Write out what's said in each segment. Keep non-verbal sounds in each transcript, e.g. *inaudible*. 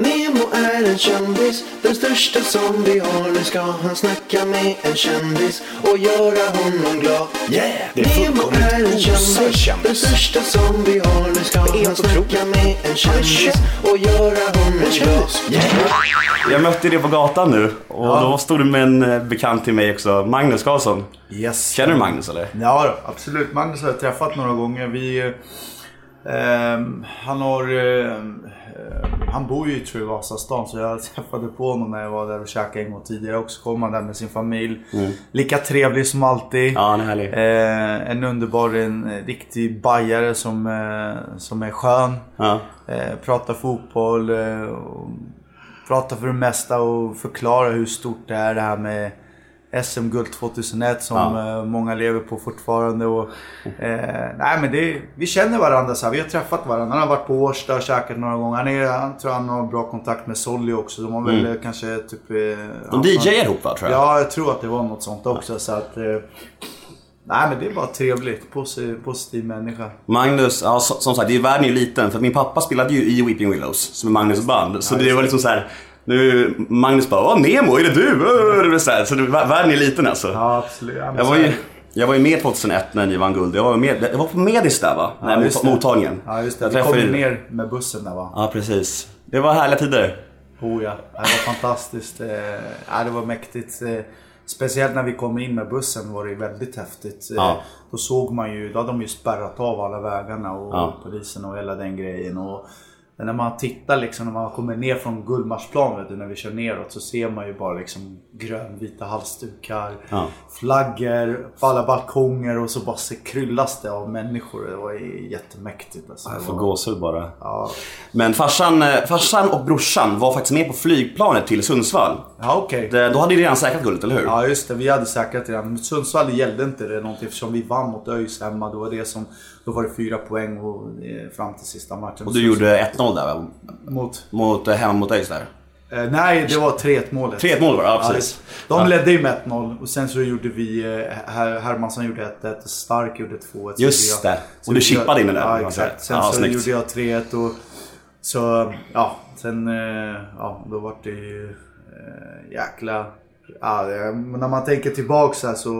Nemo är en kändis, den största som vi har. Nu ska han snacka med en kändis och göra honom glad. Yeah, det är Nemo är en kändis, den största som vi har. Nu ska han snacka med en kändis och göra honom glad. Jag mötte dig på gatan nu och då stod du med en eh, bekant till mig också, Magnus Karlsson. Yes. Känner du Magnus eller? Ja, då, absolut. Magnus har jag träffat några gånger. Vi, ehm, han har... ehm, han bor ju tror jag, i Vasastan så jag *laughs* träffade på honom när jag var där och käkade en gång tidigare också. Kom han där med sin familj. Lika trevlig som alltid. Ja, han är härlig. Eh, en underbar, en riktig bajare som, eh, som är skön. Ja. Eh, pratar fotboll. Eh, och pratar för det mesta och förklarar hur stort det är det här med SM-guld 2001 som Ja. eh, många lever på fortfarande. Och, eh, nej men det, vi känner varandra så här. Vi har träffat varandra. Han har varit på Årsta och käkat några gånger. Han, är, han tror han har bra kontakt med Solly också. De har väl eh, kanske typ... Eh, De ja, DJar ihop va, tror jag? Ja, jag tror att det var något sånt också. Så att, eh, nej men det är bara trevligt. Positiv, positiv människa. Magnus, ja, som sagt, det är världen är ju liten. För min pappa spelade ju i Weeping Willows, som är Magnus band. Så det var liksom så här. Nu, Magnus bara Åh Nemo, är det du? Så här, så världen är liten alltså. Ja absolut. Ja, Jag var, ju, jag var ju med 2001 när ni vann guld. Jag var, med, jag var på Medis där va? Nej, just mot, det. mottagningen. Ja just det. Jag Vi kom ju- ner med bussen där va? Ja, precis. Det var härliga tider. Oh ja, det var fantastiskt. Eh, ja, det var mäktigt. Eh, Speciellt när vi kom in med bussen var det väldigt häftigt. Eh, Ja. Då såg man ju, då hade de ju spärrat av alla vägarna och Ja. polisen och hela den grejen. Och när man tittar liksom, när man kommer ner från Gullmarsplan, du, när vi kör neråt så ser man ju bara liksom grönvita halsdukar, Ja. flaggor på alla balkonger och så bara så kryllas det av människor. Det var jättemäktigt. Alltså. Jag Det får gåshud bara. Ja, Men farsan, eh, farsan och brorsan var faktiskt med på flygplanet till Sundsvall. ja okej. Det, då hade ni redan säkrat guldet, eller hur? Ja just det, vi hade säkrat redan. Men Sundsvall gällde inte det någonting eftersom vi vann mot ÖIS hemma. Då var det, som, då var det fyra poäng och, eh, fram till sista matchen. Och du gjorde 1-0 där va? Mot... Mot, eh, hemma mot ÖIS där. Eh, nej, det var 3-1 målet. 3-1 mål var det, ja precis. De Ja. ledde ju med 1-0 och sen så gjorde vi... Eh, Her- Hermansson gjorde 1-1 och Stark gjorde 2-1. Så Just jag- det. Och du chippade in den där. Ja exakt. Sen Ja, så snyggt. gjorde jag 3-1 och... Så ja, sen... Eh, ja, då var det ju... Jäkla... Ja, det, när man tänker tillbaka så, här så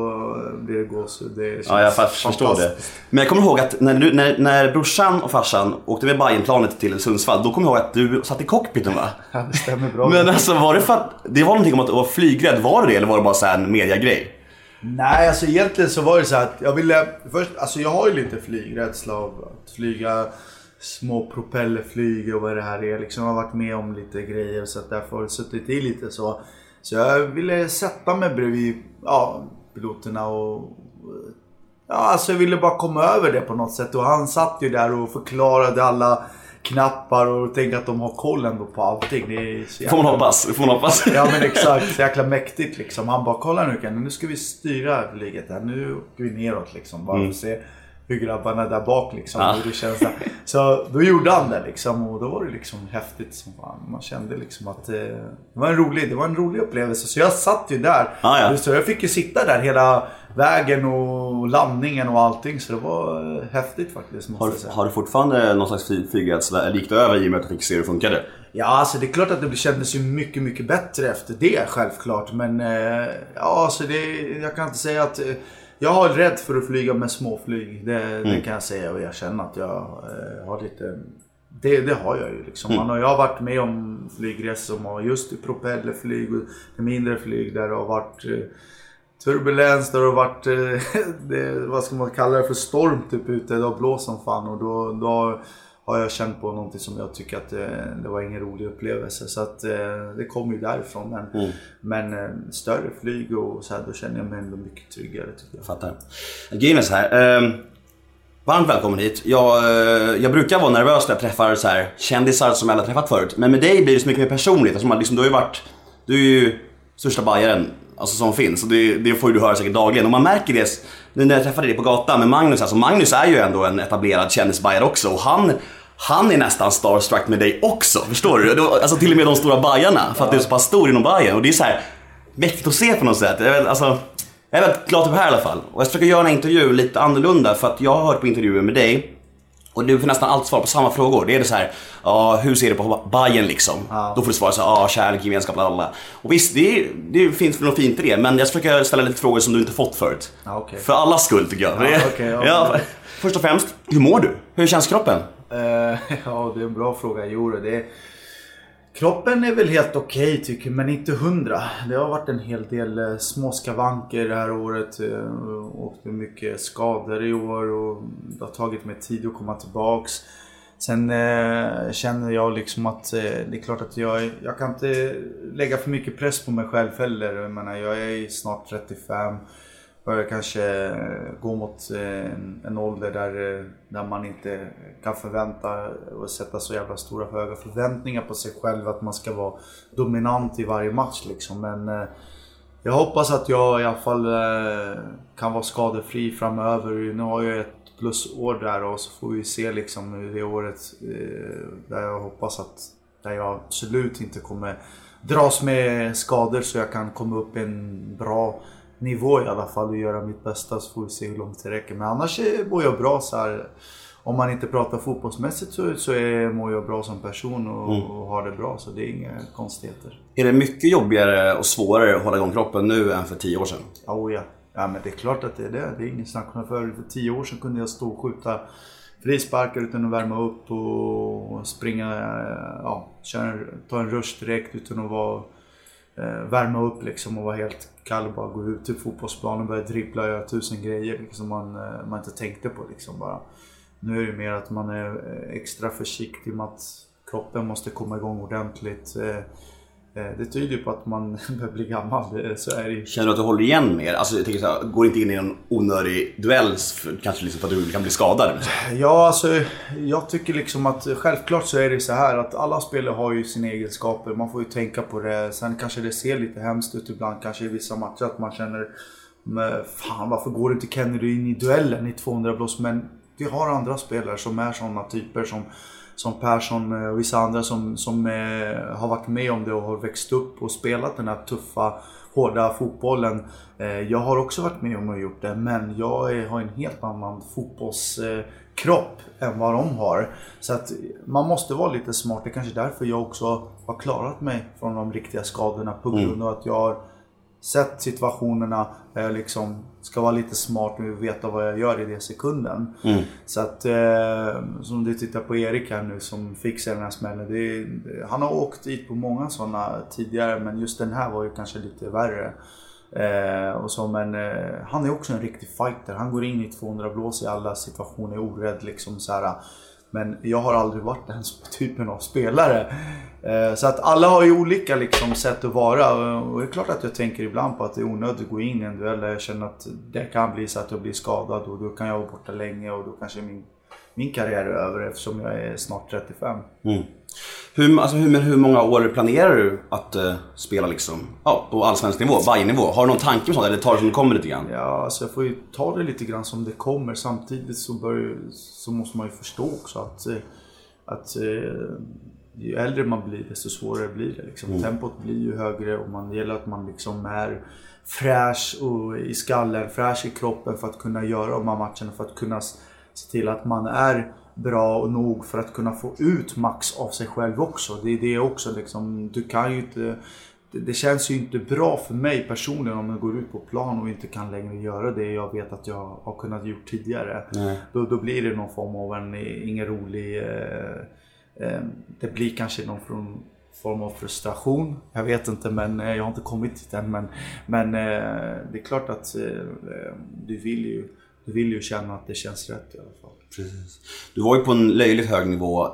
blir det gåshud. Det känns Ja, jag förstår det. Men jag kommer ihåg att när, du, när, när brorsan och farsan åkte med Bajenplanet till Sundsvall, då kommer jag ihåg att du satt i cockpiten va? *laughs* Ja, det stämmer bra. Men alltså var det för att, det var någonting om att du var flygrädd, var det det eller var det bara så här en mediagrej? Nej, alltså egentligen så var det så att jag ville... Först, alltså jag har ju lite flygrädsla av att flyga små propellerflyg och vad det här är. Liksom jag har varit med om lite grejer så att därför har det suttit i lite så. Så jag ville sätta mig bredvid ja, piloterna och... Ja, alltså jag ville bara komma över det på något sätt. Och han satt ju där och förklarade alla knappar och tänkte att de har koll ändå på allting. Det är Får man hoppas, får man hoppas. Ja men exakt, så jäkla mäktigt liksom. Han bara kolla nu Ken, nu ska vi styra flyget här. Nu åker vi neråt liksom. Bara att se hur grabbarna där bak liksom, Ja. hur det känns där. Så då gjorde han det liksom och då var det liksom häftigt som fan. Man kände liksom att eh, det var en rolig, det var en rolig upplevelse. Så jag satt ju där. Ja, ja. Så jag fick ju sitta där hela vägen och landningen och allting. Så det var eh, häftigt faktiskt Har, har du fortfarande någon slags fly- flygrädsla? Eller gick det över i och med att du fick se hur det funkade? Ja, alltså det är klart att det kändes ju mycket, mycket bättre efter det självklart. Men eh, ja, alltså det, jag kan inte säga att... Jag har rädd för att flyga med småflyg. Det, det kan jag säga och erkänna att jag eh, har lite... Det, det har jag ju liksom. Man har, jag har varit med om flygresor som har just i propellerflyg och mindre flyg där det har varit eh, turbulens, där det har varit, eh, *laughs* det, vad ska man kalla det för, storm typ ute. Det har blåst som fan och då, då har jag känt på någonting som jag tycker att eh, det var ingen rolig upplevelse. Så att eh, det kommer ju därifrån. Men, men eh, större flyg och så här, då känner jag mig ändå mycket tryggare tycker jag. Fattar. Grejen är så här. Eh, varmt välkommen hit. Jag, jag brukar vara nervös när jag träffar så här, kändisar som jag aldrig träffat förut. Men med dig blir det så mycket mer personligt. Alltså, man, liksom, du har ju varit... Du är ju största bajaren alltså, som finns. Och det, det får ju du höra säkert dagligen. Och man märker det nu när jag träffade dig på gatan med Magnus. Alltså, Magnus är ju ändå en etablerad kändisbajare också. Och han, han är nästan starstruck med dig också. Förstår du? Alltså till och med de stora bajarna. För att du är så pass stor inom bajen. Och det är så här mäktigt att se på något sätt. Jag alltså, jag är väldigt glad du är här i alla fall. Och jag ska försöka göra en intervju lite annorlunda. För att jag har hört på intervjuer med dig Och du får nästan alltid svara på samma frågor. Det är det så här, ja hur ser du på Bayern liksom? Ja. Då får du svara så här, ja kärlek, gemenskap, lalala. Och visst, det, är, det finns något fint i det. Men jag ska försöka ställa lite frågor som du inte fått förut. Ja, okej. För allas skull tycker jag. Det- ja. ja, först och främst, hur mår du? Hur känns kroppen? Uh, *laughs* ja, det är en bra fråga. Jo, det är... Kroppen är väl helt okej tycker jag, men inte hundra. Det har varit en hel del eh, små skavanker det här året. Eh, Åkte mycket skador i år och det har tagit mig tid att komma tillbaks. Sen eh, känner jag liksom att eh, det är klart att jag, jag kan inte lägga för mycket press på mig själv heller. Jag menar, jag är snart 35 börjar kanske eh, gå mot eh, en, en ålder där, eh, där man inte kan förvänta och sätta så jävla stora höga förväntningar på sig själv att man ska vara dominant i varje match liksom. Men jag hoppas att jag i alla fall kan vara skadefri framöver. Nu har jag ett plusår där och så får vi se liksom hur det året där jag hoppas att där jag absolut inte kommer dras med skador så jag kan komma upp i en bra nivå i alla fall och göra mitt bästa så får vi se hur långt det räcker. Men annars mår jag bra så här. Om man inte pratar fotbollsmässigt så, så är, mår jag bra som person och, och har det bra så det är inga konstigheter. Är det mycket jobbigare och svårare att hålla igång kroppen nu än för tio år sedan? Oh, ja. ja, men det är klart att det är det. Det är inget snack om det. För, för tio år sedan kunde jag stå och skjuta frisparkar utan att värma upp och springa, ja, köra, ta en rush direkt utan att vara, Eh, värma upp liksom och vara helt kall och bara gå ut till fotbollsplanen och börja dribbla och göra tusen grejer liksom man, eh, man inte tänkte på liksom bara. Nu är det mer att man är eh, extra försiktig med att kroppen måste komma igång ordentligt. Eh, Eh, Det tyder ju på att man *laughs* börjar bli gammal, så är det ju. Känner du att du håller igen mer? Alltså jag tänker så här, går inte in i en onödig duell kanske liksom för att du kan bli skadad? Ja, alltså jag tycker liksom att självklart så är det så här att alla spelare har ju sina egenskaper. Man får ju tänka på det. Sen kanske det ser lite hemskt ut ibland, kanske i vissa matcher att man känner fan varför går inte Kennedy in i duellen i 200 blås? Men vi har andra spelare som är sådana typer som, som Persson eh, och vissa andra som, som eh, har varit med om det och har växt upp och spelat den här tuffa, hårda fotbollen. Eh, jag har också varit med om att gjort det men jag har en helt annan fotbollskropp än vad de har. Så att man måste vara lite smart. Det är kanske därför jag också har klarat mig från de riktiga skadorna på grund av att jag har sett situationerna där jag liksom ska vara lite smart och veta vad jag gör i den sekunden. Så att, eh, som du tittar på Erik här nu som fick sig den här smällen. Det, är- han har åkt dit på många sådana tidigare men just den här var ju kanske lite värre. Eh, och så, men eh, han är också en riktig fighter. Han går in i 200 blås i alla situationer, orädd liksom så här. Men jag har aldrig varit den *laughs* typen av spelare. Eh, så att alla har ju olika liksom sätt att vara. Och det är klart att jag tänker ibland på att det är onödigt att gå in i en duell där jag känner att det kan bli så att jag blir skadad och då kan jag vara borta länge och då kanske min, min karriär är över eftersom jag är snart 35. Hur, alltså, hur, men hur många år planerar du att eh, spela liksom, ja, på allsvensk nivå, Bayern-nivå? Har du någon tanke med sånt eller tar det som det kommer lite grann? Ja, så jag får ju ta det lite grann som det kommer. Samtidigt så, bör, så måste man ju förstå också att, eh, att eh, ju äldre man blir desto svårare blir det. Liksom. Tempot blir ju högre och man det gäller att man liksom är fräsch och i skallen, fräsch i kroppen för att kunna göra de här matcherna. För att kunna se till att man är bra och nog för att kunna få ut max av sig själv också. Det är det också liksom. Du kan ju inte det, känns ju inte bra för mig personligen om jag går ut på plan och inte kan längre göra det jag vet att jag har kunnat gjort tidigare. Då, då blir det någon form av en, ingen rolig... Eh, eh, det blir kanske någon form, form av frustration. Jag vet inte men eh, jag har inte kommit dit än. Men, men eh, det är klart att eh, du, vill ju, du vill ju känna att det känns rätt i alla fall. Precis. Du var ju på en löjligt hög nivå,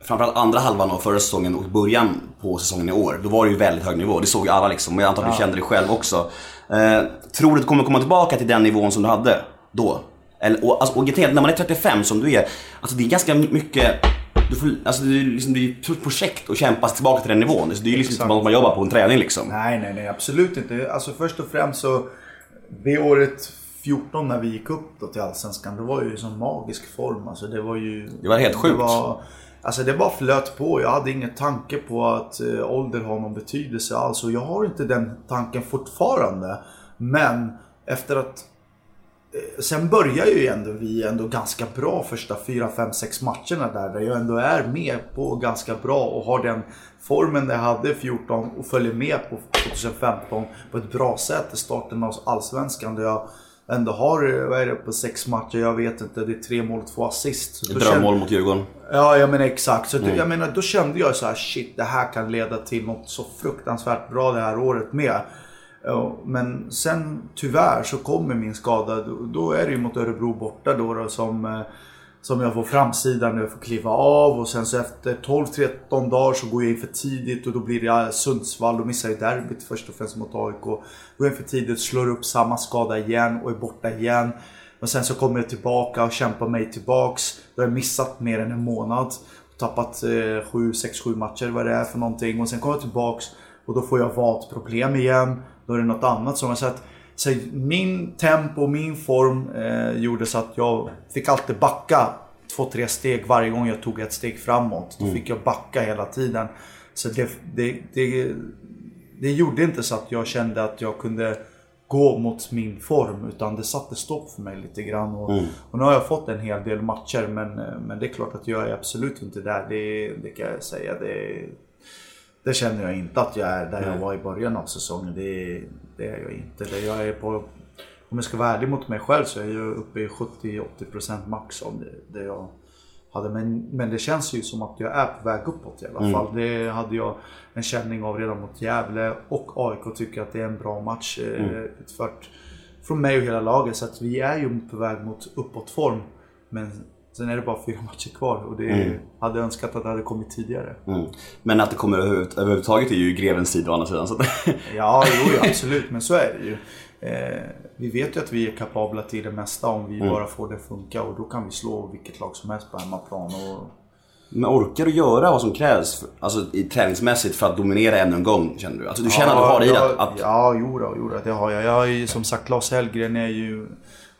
framförallt andra halvan av förra säsongen och början på säsongen i år. Då var det ju väldigt hög nivå, det såg ju alla liksom. Och jag antar att du kände det själv också. Eh, tror du att du kommer komma tillbaka till den nivån som du hade då? Eller, och, alltså, och när man är 35 som du är, alltså det är ganska mycket du får, alltså det är liksom, det är ett projekt att kämpa tillbaka till den nivån. Så det är ju liksom Exakt. som att man jobbar på en träning liksom. Nej, nej, nej, absolut inte. Alltså först och främst så, det året 14 när vi gick upp då till Allsvenskan, det var ju en sån magisk form. Alltså det var ju... Det var helt sjukt. Det var, alltså det bara flöt på. Jag hade ingen tanke på att eh, ålder har någon betydelse alls. Och jag har inte den tanken fortfarande. Men efter att eh, sen börjar ju ändå vi ändå ganska bra första 4, 5, 6 matcherna där. Där jag ändå är med på ganska bra och har den formen jag hade 14 och följer med på 2015 på ett bra sätt i starten av Allsvenskan. Där jag ändå har, vad är det, på sex matcher, jag vet inte, det är tre mål och två assist. Drömmål mot Djurgården. Ja, jag menar exakt. Så mm. jag menar, då kände jag så här, shit, det här kan leda till något så fruktansvärt bra det här året med. Men sen tyvärr så kommer min skada. Då är det ju mot Örebro borta då, då som eh, som jag får framsidan när jag får kliva av och sen så efter 12-13 dagar så går jag in för tidigt och då blir det Sundsvall. Då missar jag derbyt först och främst mot AIK. Går in för tidigt, slår upp samma skada igen och är borta igen. Men sen så kommer jag tillbaka och kämpar mig tillbaks. Då har jag missat mer än en månad. Tappat 7, 6, 7 matcher vad det är för någonting. Och sen kommer jag tillbaks och då får jag vatproblem igen. Då är det något annat som jag sett. Så min tempo, min form eh, gjorde så att jag fick alltid backa två, tre steg varje gång jag tog ett steg framåt. Då mm. fick jag backa hela tiden. Så det, det, det, det gjorde inte så att jag kände att jag kunde gå mot min form utan det satte stopp för mig lite grann. Och, mm. och nu har jag fått en hel del matcher men, men det är klart att jag är absolut inte där. Det, det kan jag säga. Det, det känner jag inte att jag är där jag var i början av säsongen. Det, det är jag inte. Det jag är på, om jag ska vara ärlig mot mig själv så är jag uppe i 70-80% max av det, det jag hade. Men, men det känns ju som att jag är på väg uppåt i alla mm. fall. Det hade jag en känning av redan mot Gävle och AIK tycker att det är en bra match eh, mm. utfört från mig och hela laget. Så att vi är ju på väg mot uppåtform. Men Sen är det bara fyra matcher kvar och det mm. hade önskat att det hade kommit tidigare. Mm. Men att det kommer överhuvudtaget är ju grevens tid å andra sidan. Så. *laughs* ja, jo, absolut. Men så är det ju. Eh, vi vet ju att vi är kapabla till det mesta om vi mm. bara får det att funka och då kan vi slå vilket lag som helst på hemmaplan. Och... Men orkar du göra vad som krävs alltså, i träningsmässigt för att dominera ännu en gång känner du? Alltså, du känner ja, att du har det i dig? Att... Ja, jo, då, jo då, det har jag. Jag har ju som sagt Claes Hellgren är ju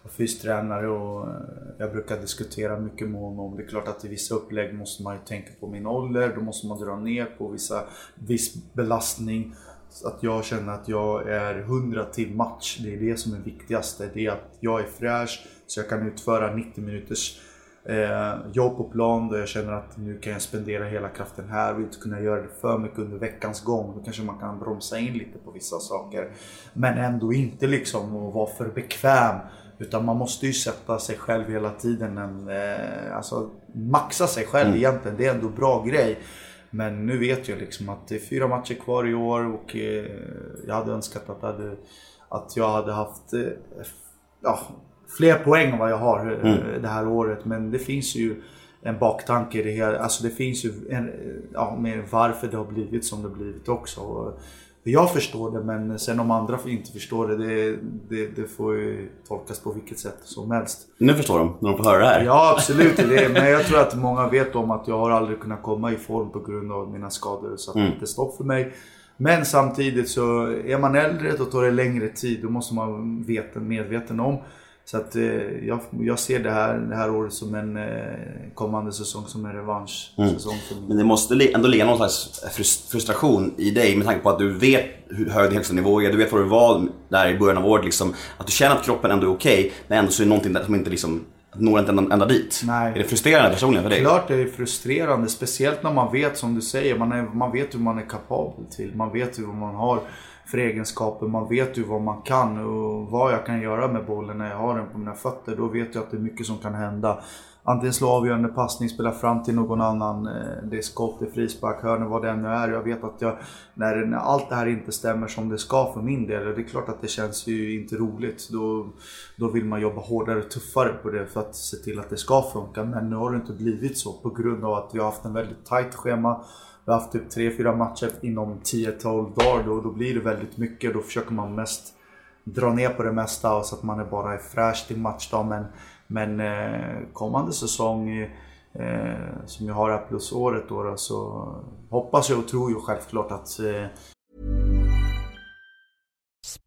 fystränare och eh, jag brukar diskutera mycket med honom. Det är klart att i vissa upplägg måste man ju tänka på min ålder. Då måste man dra ner på vissa, viss belastning. Så att jag känner att jag är 100 till match. Det är det som är viktigast. Det är att jag är fräsch så jag kan utföra 90 minuters eh, jobb på plan där jag känner att nu kan jag spendera hela kraften här. Vill inte kunna göra det för mycket under veckans gång. Då kanske man kan bromsa in lite på vissa saker. Men ändå inte liksom vara för bekväm utan man måste ju sätta sig själv hela tiden. En, eh, alltså maxa sig själv mm. egentligen. Det är ändå bra grej. Men nu vet jag liksom att det är fyra matcher kvar i år och eh, jag hade önskat att, hade, att jag hade haft eh, ja, fler poäng än vad jag har eh, mm. det här året. Men det finns ju en baktanke i det hela. Alltså det finns ju en, ja, med varför det har blivit som det har blivit också. Och jag förstår det men sen om andra inte förstår det, det, det, det får ju tolkas på vilket sätt som helst. Nu förstår de, när de får höra det här. Ja absolut, det, men jag tror att många vet om att jag har aldrig kunnat komma i form på grund av mina skador. Så att mm. det är stopp för mig. Men samtidigt så är man äldre då tar det längre tid. Då måste man vara medveten om så att eh, jag, jag ser det här, det här året som en eh, kommande säsong som en revanschsäsong mm. Men det måste ändå ligga någon slags frustration i dig med tanke på att du vet hur hög din högsta nivå är. Du vet vad du var där i början av året. Liksom, att du känner att kroppen ändå är okej, okay, men ändå så är det någonting som inte liksom når inte ända, ända dit. Nej. Är det frustrerande personligen för dig? Klart det är frustrerande. Speciellt när man vet, som du säger, man, är, man vet hur man är kapabel till. Man vet hur man har för egenskaper. Man vet ju vad man kan och vad jag kan göra med bollen när jag har den på mina fötter. Då vet jag att det är mycket som kan hända. Antingen slå avgörande passning, spela fram till någon annan. Eh, det är skott, det är frispark, hörnor, vad det nu är. Jag vet att jag, när, när allt det här inte stämmer som det ska för min del. Det är klart att det känns ju inte roligt. Då, då vill man jobba hårdare och tuffare på det för att se till att det ska funka. Men nu har det inte blivit så på grund av att vi har haft en väldigt tight schema. Vi har haft typ 3-4 matcher inom 10-12 dagar. Då, då blir det väldigt mycket. Då försöker man mest dra ner på det mesta så att man är bara är fräsch till matchdag. Men, men eh, kommande säsong eh, som jag har här plus året då, då så hoppas jag och tror ju självklart att eh,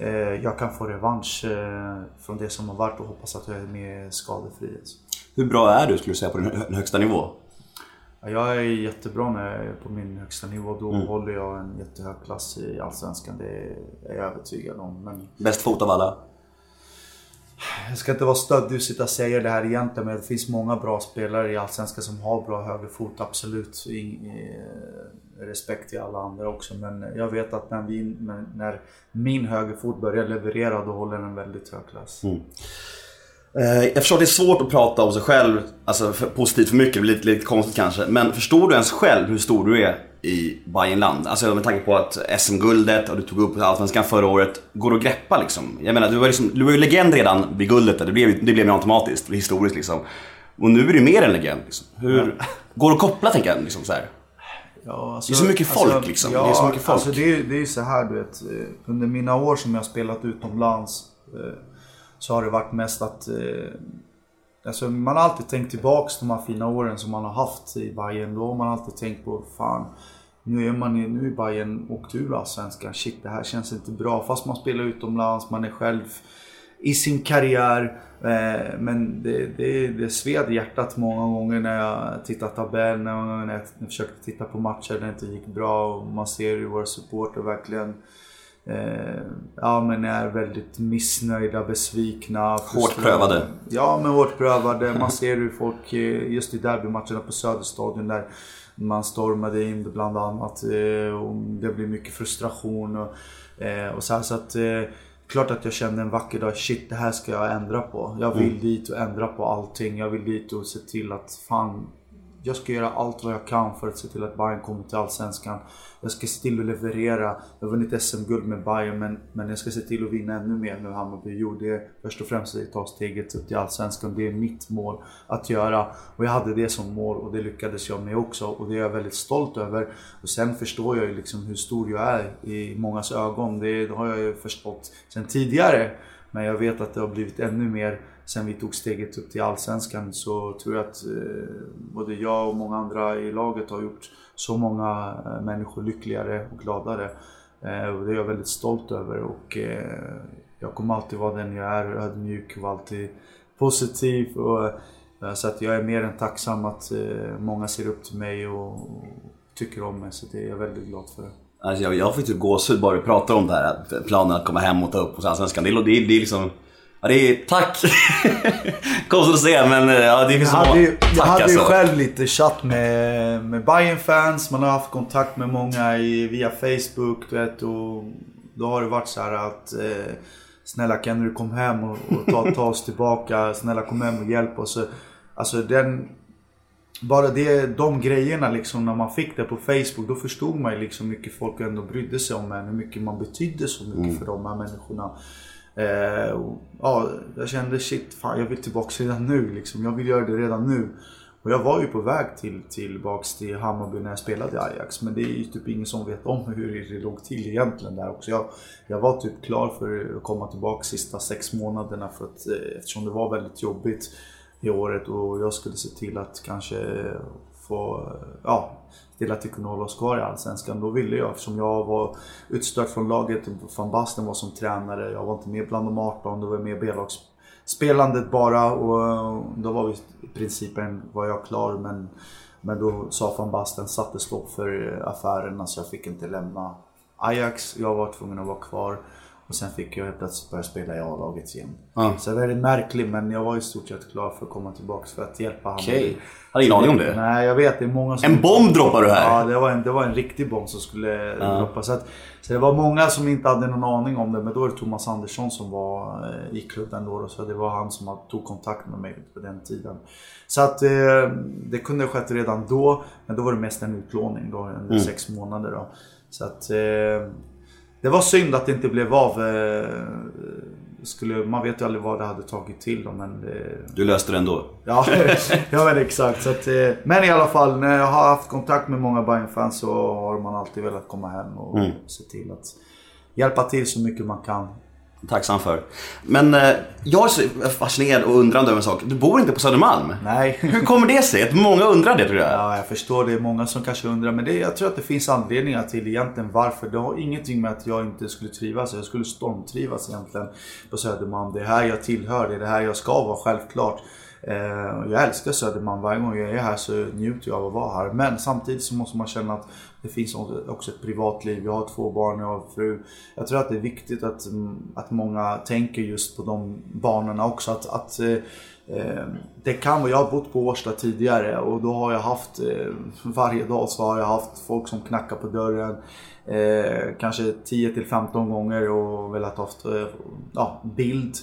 Eh, jag kan få revansch eh, från det som har varit och hoppas att jag är mer skadefri. alltså. Hur bra är du skulle du säga på din hö- högsta nivå? Ja, Jag är jättebra när jag är på min högsta nivå. Då Mm. håller jag en jättehög klass i Allsvenskan. Det är jag övertygad om. Men Bäst fot av alla? jag ska inte vara stöddig och sitta och säga det här egentligen. Men det finns många bra spelare i Allsvenskan som har bra högerfot. Absolut. Respekt till alla andra också. Men jag vet att när, vi, när- min högerfot börjar leverera då håller den väldigt hög klass. Eh, Jag förstår att det är svårt att prata om sig själv, alltså för, positivt för mycket, det blir lite, lite konstigt kanske. Men förstår du ens själv hur stor du är i Bayernland? Alltså med tanke på att SM-guldet, och du tog upp Allsvenskan förra året, går att greppa liksom. Jag menar, du var, liksom, du var ju legend redan vid guldet, där. det blev, det blev ju automatiskt, det historiskt liksom. Och nu är du mer en legend. Liksom. Hur, Går det att koppla tänker jag? Liksom, så här? Ja, alltså, Det är så mycket folk, liksom. Ja, Det är så mycket folk. Alltså, det, är, det är ju så här du vet. eh, Under mina år som jag har spelat utomlands eh, så har det varit mest att eh, Alltså man har alltid tänkt tillbaks de här fina åren som man har haft i Bayern. Då har man alltid tänkt på fan nu är man i, nu är Bayern åkt ur Allsvenskan. Shit det här känns inte bra. Fast man spelar utomlands, man är själv i sin karriär. Eh, men det, det, det sved hjärtat många gånger när jag tittade tabellen, när jag försökte titta på matcher där det inte gick bra. Och man ser hur våra supporter verkligen eh, ja, men är väldigt missnöjda, besvikna. frustrerade. prövade. Ja, men hårt prövade. Man ser hur folk, eh, just i derbymatcherna på Söderstadion där man stormade in bland annat. Och det blir mycket frustration och, och så här. Så att, klart att jag kände en vacker dag, shit det här ska jag ändra på. Jag vill dit och ändra på allting. Jag vill dit och se till att fan, jag ska göra allt vad jag kan för att se till att Bayern kommer till Allsvenskan. Jag ska se till att leverera. Jag har vunnit SM-guld med Bayern men, men jag ska se till att vinna ännu mer nu Hammarby. Jo, det är först och främst att ta steget upp till Allsvenskan. Det är mitt mål att göra. Och jag hade det som mål och det lyckades jag med också. Och det är jag väldigt stolt över. Och sen förstår jag ju liksom hur stor jag är i mångas ögon. Det, det har jag ju förstått sen tidigare. Men jag vet att det har blivit ännu mer sen vi tog steget upp till Allsvenskan så tror jag att eh, både jag och många andra i laget har gjort så många eh, människor lyckligare och gladare. Eh, och det är jag väldigt stolt över och jag kommer alltid vara den jag är, ödmjuk och alltid positiv. Och, så att jag är mer än tacksam att många ser upp till mig och, tycker om mig. Så det är jag väldigt glad för. Alltså jag, jag fick typ gåshud bara du pratar om det här, att planen att komma hem och ta upp hos Allsvenskan. Det, det, det är liksom... Ja, det är... Tack! Konstigt att säga men eh, ja, det finns Jag hade, ju, många... jag Tack hade ju alltså. själv lite chatt med, med bayern fans man har haft kontakt med många i, via Facebook, du vet, och då har det varit så här att eh, Snälla kan du komma hem och, och ta, ta oss tillbaka, snälla kom hem och hjälp oss. Alltså den... Bara det, de grejerna liksom när man fick det på Facebook, då förstod man ju liksom hur mycket folk ändå brydde sig om en. Hur mycket man betydde så mycket för de här människorna. Eh, ja, jag kände shit, fan jag vill tillbaka redan nu liksom. Jag vill göra det redan nu. Och jag var ju på väg till, tillbaks till Hammarby när jag spelade i Ajax. Men det är ju typ ingen som vet om hur det låg till egentligen där också. Jag, jag var typ klar för att komma tillbaka sista sex månaderna för att, eh, eftersom det var väldigt jobbigt i året och jag skulle se till att kanske få, ja, till att vi kunde hålla oss kvar i Allsvenskan. Då ville jag, eftersom jag var utstött från laget, van Basten var som tränare, jag var inte med bland de 18, då var jag med i B-lagsspelandet bara och då var vi i princip var jag klar men men då sa van Basten satte stopp för affären, så jag fick inte lämna Ajax. Jag var tvungen att vara kvar. Och sen fick jag helt plötsligt börja spela i A-laget igen. Ja. Så det är väldigt märkligt men jag var i stort sett klar för att komma tillbaka för att hjälpa honom. Okej. Hade ingen aning om det. Nej jag vet, det är många som... En bomb droppar du här! Ja, det var en, det var en riktig bomb som skulle droppa. Så, att, så det var många som inte hade någon aning om det. Men då var det Thomas Andersson som var eh, i klubben då. Så det var han som tog kontakt med mig på den tiden. Så att eh, det kunde ha skett redan då. Men då var det mest en utlåning då, under Mm. sex månader. Då. Så att... Eh, det var synd att det inte blev av. Eh, skulle, man vet ju aldrig vad det hade tagit till då, men det, Du löste det ändå. Ja, *laughs* ja men exakt. Så att, eh, men i alla fall, när jag har haft kontakt med många Bayern-fans så har man alltid velat komma hem och Mm. se till att hjälpa till så mycket man kan. Tacksam för. Men eh, jag är så fascinerad och undrande över en sak. Du bor inte på Södermalm. Nej. *laughs* Hur kommer det sig? Att många undrar det tror jag. Ja, jag förstår. Det är många som kanske undrar. Men det, jag tror att det finns anledningar till egentligen varför. Det har ingenting med att jag inte skulle trivas. Jag skulle stormtrivas egentligen på Södermalm. Det är här jag tillhör. Det är det här jag ska vara, självklart. Eh, jag älskar Södermalm. Varje gång jag är här så njuter jag av att vara här. Men samtidigt så måste man känna att det finns också ett privatliv. Jag har två barn, jag har fru. Jag tror att det är viktigt att, mm, att många tänker just på de banorna också. Att, att eh, eh, Det kan vara, jag har bott på Årsta tidigare och då har jag haft, eh, varje dag så har jag haft folk som knackar på dörren. Eh, kanske 10 till 15 gånger och velat haft eh, ja, bild,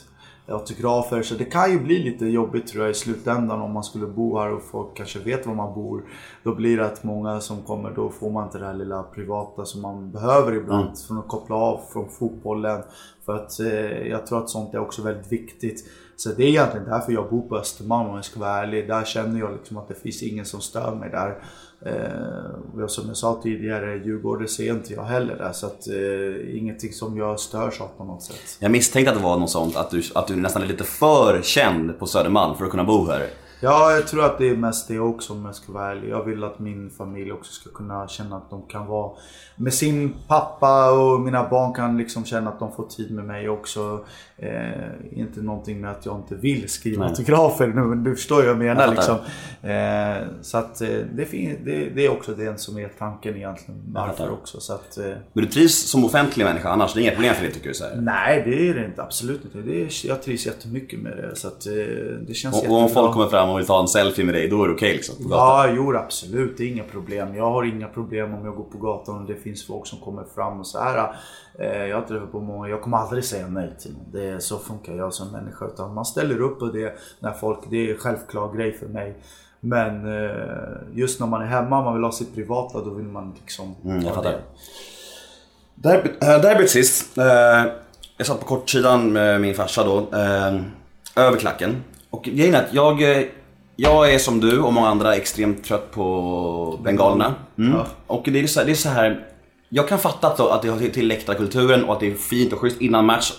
autografer. Så det kan ju bli lite jobbigt tror jag i slutändan om man skulle bo här och folk kanske vet var man bor. Då blir det att många som kommer, då får man inte det här lilla privata som man behöver ibland. Från att koppla av från fotbollen. För att eh, jag tror att sånt är också väldigt viktigt. Så det är egentligen därför jag bor på Östermalm om jag ska vara ärlig. Där känner jag liksom att det finns ingen som stör mig där. Eh, och som jag sa tidigare, Djurgården ser inte jag heller där. Så att eh, ingenting som jag störs av på något sätt. Jag misstänkte att det var något sånt, att du, att du nästan är lite för känd på Södermalm för att kunna bo här. Ja, jag tror att det är mest det också om jag ska vara ärlig. Jag vill att min familj också ska kunna känna att de kan vara med sin pappa och mina barn kan liksom känna att de får tid med mig också. Eh, inte någonting med att jag inte vill skriva Nej. autografer. Nu, du förstår vad jag menar Jag liksom. Eh, så att eh, det, det, det är också det som är tanken egentligen. Varför också. Så att, eh, Men du trivs som offentlig människa annars? Det är inga problem för dig tycker du? Så här. nej, det är det inte. Absolut inte. Det är, jag trivs jättemycket med det. Så att, eh, det känns Och, och om jättebra. folk kommer fram och vill ta en selfie med dig, då är det okej liksom? På gatan. Ja, jo absolut. Det är inga problem. Jag har inga problem om jag går på gatan och det finns folk som kommer fram och så här. Eh, jag har träffat på många. Jag kommer aldrig säga nej till någon. Det är, så funkar jag som människa. Utan man ställer upp och det när folk, det är en självklar grej för mig. Men eh, just när man är hemma, man vill ha sitt privata, då vill man liksom... Mm, jag fattar. det. Derbyt, sist. Eh, jag satt på kortsidan med min farsa då. Eh, över klacken. Och grejen är att jag, eh, jag är som du och många andra extremt trött på bengalerna. Mm. Ja. Och det är, så, det är så här. Jag kan fatta att, att det har till, läktarkulturen och att det är fint och schysst innan match.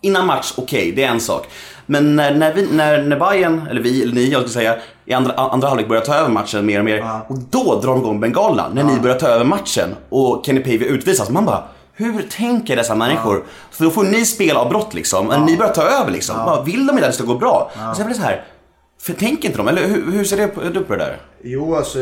Innan match, okej, det är en sak. Men när, när, vi, när, när Bayern, eller vi, eller ni jag ska säga, i andra, andra halvlek börjar ta över matchen mer och mer. Ja. Och då drar de igång bengalerna, när ni börjar ta över matchen och Kenny Pavey utvisas. Man bara, hur tänker dessa människor? För då får ni spelavbrott liksom, men ni börjar ta över liksom. Bara, vill de inte att det ska gå bra? Och sen blir det så här, för tänker inte de? Eller hur, hur ser det på, du på det där? Jo, alltså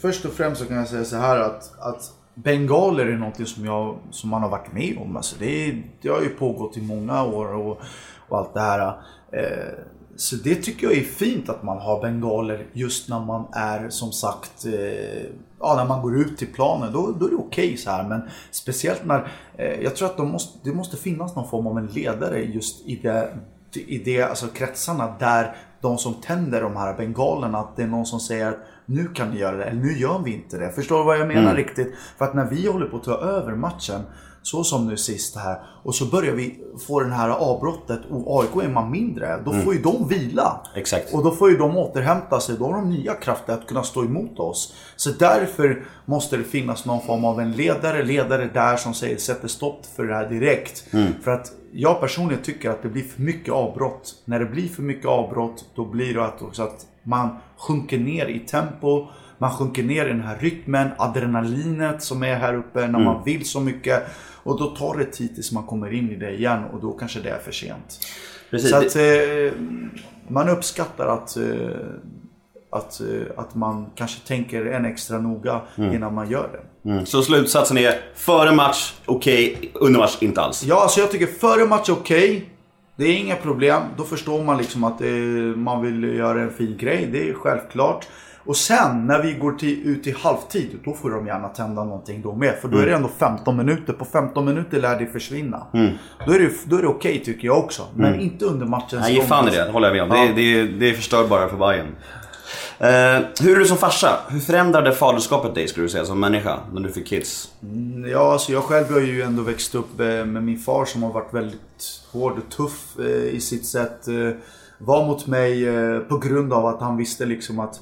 först och främst så kan jag säga så här att, att bengaler är någonting som, jag, som man har varit med om. Alltså det, det har ju pågått i många år och, och allt det här. Eh, så det tycker jag är fint att man har bengaler just när man är som sagt eh, Ja, när man går ut till planen då, då är det okej så här. Men speciellt när eh, Jag tror att de måste, det måste finnas någon form av en ledare just i det i det, alltså kretsarna där de som tänder de här bengalerna, att det är någon som säger nu kan ni göra det, eller nu gör vi inte det. Förstår du vad jag menar riktigt? För att när vi håller på att ta över matchen, så som nu sist här, och så börjar vi få det här avbrottet och AIK är man mindre, då får ju de vila. Exakt. Och då får ju de återhämta sig, då har de nya krafter att kunna stå emot oss. Så därför måste det finnas någon form av en ledare, ledare där som säger sätter stopp för det här direkt. För att jag personligen tycker att det blir för mycket avbrott. När det blir för mycket avbrott, då blir det också att man sjunker ner i tempo. Man sjunker ner i den här rytmen, adrenalinet som är här uppe när man vill så mycket. Och då tar det tid tills man kommer in i det igen och då kanske det är för sent. Precis. Så att eh, man uppskattar att, eh, att, eh, att man kanske tänker en extra noga innan man gör det. Mm. Så slutsatsen är, före match, okej, under match, inte alls. Ja, alltså jag tycker före match okej. Det är inga problem. Då förstår man liksom att eh, man vill göra en fin grej. Det är självklart. Och sen när vi går till, ut i halvtid, då får de gärna tända någonting då med. För då är det ändå 15 minuter. På 15 minuter lär det försvinna. Då är det, då är det okej tycker jag också. Men inte under matchens Nej, ge fan i det, håller jag med om. Ja. Det, det, det förstör bara för Bayern. Eh, hur är du som farsa? Hur förändrade faderskapet dig skulle du säga som människa när du fick kids? Ja, alltså jag själv har ju ändå växt upp eh, med min far som har varit väldigt hård och tuff eh, i sitt sätt. eh, Var mot mig på grund av att han visste liksom att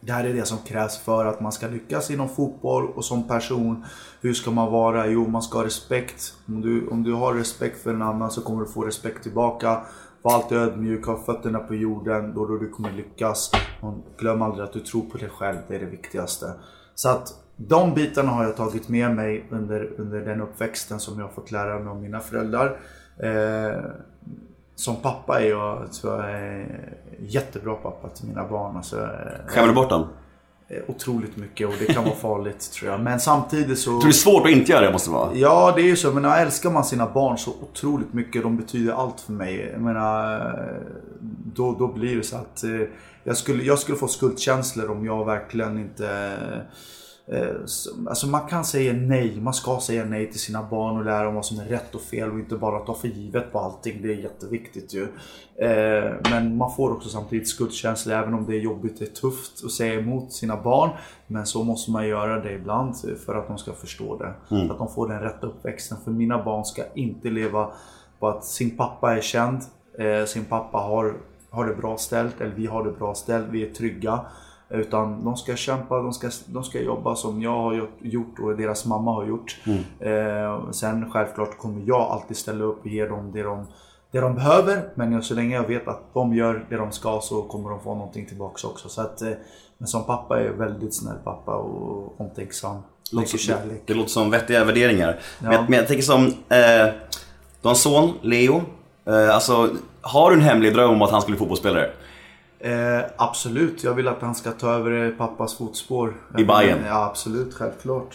det här är det som krävs för att man ska lyckas inom fotboll och som person. Hur ska man vara? Jo, man ska ha respekt. Om du, om du har respekt för en annan så kommer du få respekt tillbaka. Var alltid ödmjuk, ha fötterna på jorden, då, då du kommer lyckas. Och glöm aldrig att du tror på dig själv, det är det viktigaste. Så att de bitarna har jag tagit med mig under, under den uppväxten som jag har fått lära mig av mina föräldrar. Eh, som pappa är jag, tror jag, är jättebra pappa till mina barn. Alltså, eh, Skämmer du bort dem? otroligt mycket och det kan vara farligt *laughs* tror jag. Men samtidigt så... Jag tror det är svårt att inte göra det måste det vara. Ja, det är ju så. Men älskar man sina barn så otroligt mycket, de betyder allt för mig. Jag menar, då, då blir det så att eh, jag skulle, jag skulle få skuldkänslor om jag verkligen inte... eh, så- Alltså man kan säga nej, man ska säga nej till sina barn och lära dem vad som är rätt och fel och inte bara ta för givet på allting. Det är jätteviktigt ju. Eh, Men man får också samtidigt skuldkänslor även om det är jobbigt, det är tufft att säga emot sina barn. Men så måste man göra det ibland för att de ska förstå det. Så att de får den rätta uppväxten. För mina barn ska inte leva på att sin pappa är känd, eh, sin pappa har, har det bra ställt, eller vi har det bra ställt, vi är trygga. Utan de ska kämpa, de ska, de ska jobba som jag har gjort- och deras mamma har gjort. Eh, sen självklart kommer jag alltid ställa upp och ge dem det de, det de behöver. Men så länge jag vet att de gör det de ska så kommer de få någonting tillbaks också. Så att, eh, men som pappa är jag väldigt snäll pappa och omtänksam. Mycket kärlek. Det låter som vettiga värderingar. Men, Ja. jag, men jag tänker som, eh, du har en son, Leo. Eh, alltså, har du en hemlig dröm om att han skulle bli fotbollsspelare? Eh, absolut, jag vill att han ska ta över eh, pappas fotspår. I Bayern? Ja, absolut, självklart.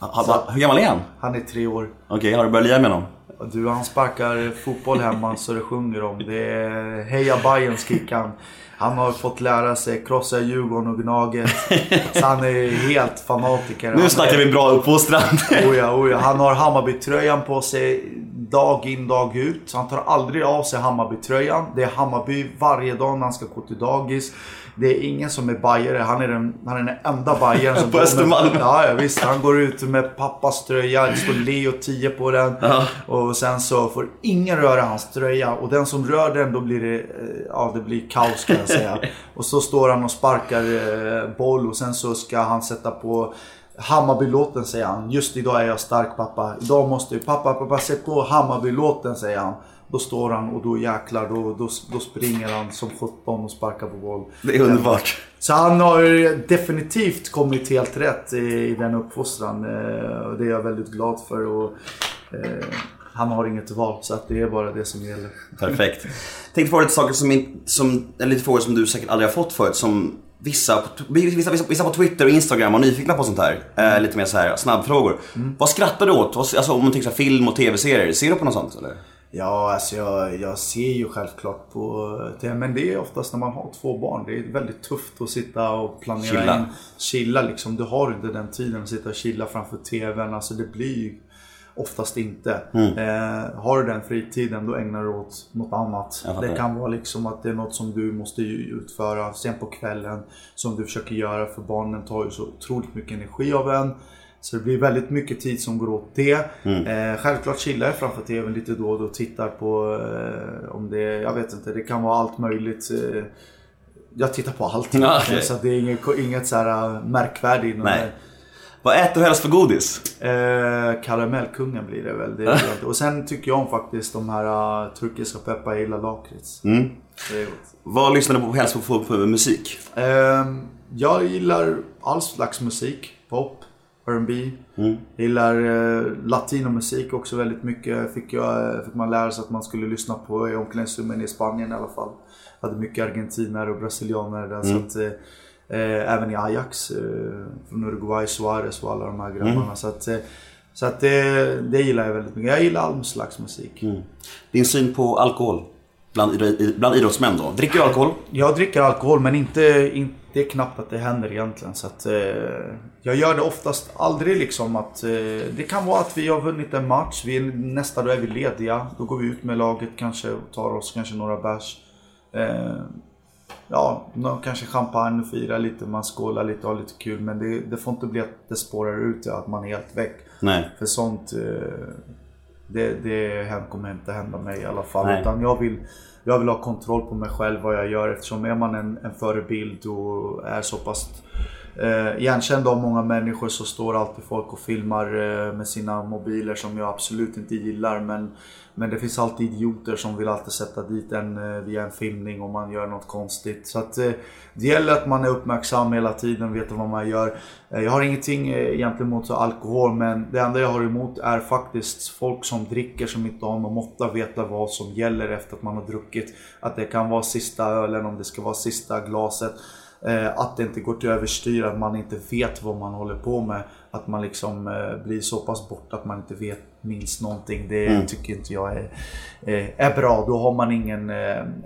Ha, ha, hur gammal är han? Han är tre år. Okej, har du börjat lira med honom? Du, han sparkar fotboll hemma så det sjunger om. Det är heja Bayern skriker han. Han har fått lära sig krossa Djurgården och Gnaget. Så han är helt fanatiker. Nu snackar är- vi bra uppfostran. Oh ja, oh ja. Han har Hammarby-tröjan på sig dag in dag ut. Han tar aldrig av sig Hammarby-tröjan. Det är Hammarby varje dag när han ska gå till dagis. Det är ingen som är bajare. Han är den, han är den enda bajaren som *laughs* På Östermalm. Ja, ja, visst. Han går ut med pappas tröja. Det står Leo 10 på den. Och sen så får ingen röra hans tröja. Och den som rör den, då blir det, eh, ja, det blir kaos kan jag säga. *laughs* och så står han och sparkar eh, boll och sen så ska han sätta på Hammarby-låten säger han. Just idag är jag stark pappa. Idag måste pappa, pappa sätt på Hammarby-låten säger han. Då står han och då jäklar, då, då, då springer han som 17 och sparkar på boll. Det är underbart. Så han har definitivt kommit helt rätt i, i den uppfostran. Eh, det är jag väldigt glad för. Och, eh, han har inget val, så att det är bara det som gäller. Perfekt. Tänkte fråga lite saker som, som, eller lite frågor som du säkert aldrig har fått förut. Som vissa, vissa, vissa, vissa på Twitter och Instagram var nyfikna på sånt här. Eh, lite mer så här snabbfrågor. Vad skrattar du åt? Alltså om man tänker så film och tv-serier. Ser du på något sånt eller? Ja, alltså jag, jag ser ju självklart på det. Men det är oftast när man har två barn. Det är väldigt tufft att sitta och planera Chilla. in. Chilla liksom. Du har inte den tiden att sitta och chilla framför TVn. Alltså det blir ju oftast inte. Eh, har du den fritiden då ägnar du åt något annat. Det kan vara liksom att det är något som du måste utföra sen på kvällen. Som du försöker göra för barnen tar ju så otroligt mycket energi av en. Så det blir väldigt mycket tid som går åt det. Eh, självklart chillar jag framför TVn lite då och då och tittar på eh, om det, jag vet inte, det kan vara allt möjligt. Eh, jag tittar på allt. *laughs* Okej. Så det är inget, inget så här märkvärdigt. Vad äter du helst för godis? Eh, karamellkungen blir det väl. Det det. och sen tycker jag om faktiskt de här uh, turkiska peppar, jag gillar lakrits. Mm. Det är gott. Vad lyssnar du på helst på för, för musik? Ehm, jag gillar all slags musik. Pop, R&B. Mm. Jag gillar eh, latinomusik också väldigt mycket. Fick, jag, fick man lära sig att man skulle lyssna på i omklädningsrummen i Spanien i alla fall. Jag hade mycket argentinare och brasilianare där. Så att, eh, även i Ajax, eh, från Uruguay, Suarez och alla de här grabbarna. Så att, eh, så att det, det gillar jag väldigt mycket. Jag gillar all slags musik. Din syn på alkohol? Bland, bland idrottsmän då? Dricker du alkohol? Jag dricker alkohol men inte, inte, det är knappt att det händer egentligen. Så att, eh, jag gör det oftast aldrig liksom att... Eh, det kan vara att vi har vunnit en match, vi är, nästa dag är vi lediga. Då går vi ut med laget kanske och tar oss kanske några bärs. Eh, ja, någon kanske champagne och fira lite, man skålar lite och har lite kul. Men det, det får inte bli att det spårar ut att man är helt väck. Nej. För sånt, eh, det, det kommer inte hända mig i alla fall. Nej. Utan jag vill, jag vill ha kontroll på mig själv, vad jag gör. Eftersom är man en, en förebild och är så pass eh, igenkänd av många människor så står alltid folk och filmar eh, med sina mobiler som jag absolut inte gillar. Men, men det finns alltid idioter som vill alltid sätta dit en eh, via en filmning om man gör något konstigt. Så att eh, det gäller att man är uppmärksam hela tiden, vet vad man gör. Eh, Jag har ingenting eh, egentligen mot alkohol men det enda jag har emot är faktiskt folk som dricker som inte har någon måtta veta vad som gäller efter att man har druckit. Att det kan vara sista ölen, om det ska vara sista glaset. Eh, Att det inte går till överstyr, att man inte vet vad man håller på med. Att man liksom eh, blir så pass borta att man inte vet minst någonting. Det tycker inte jag är, eh, är bra. Då har man ingen,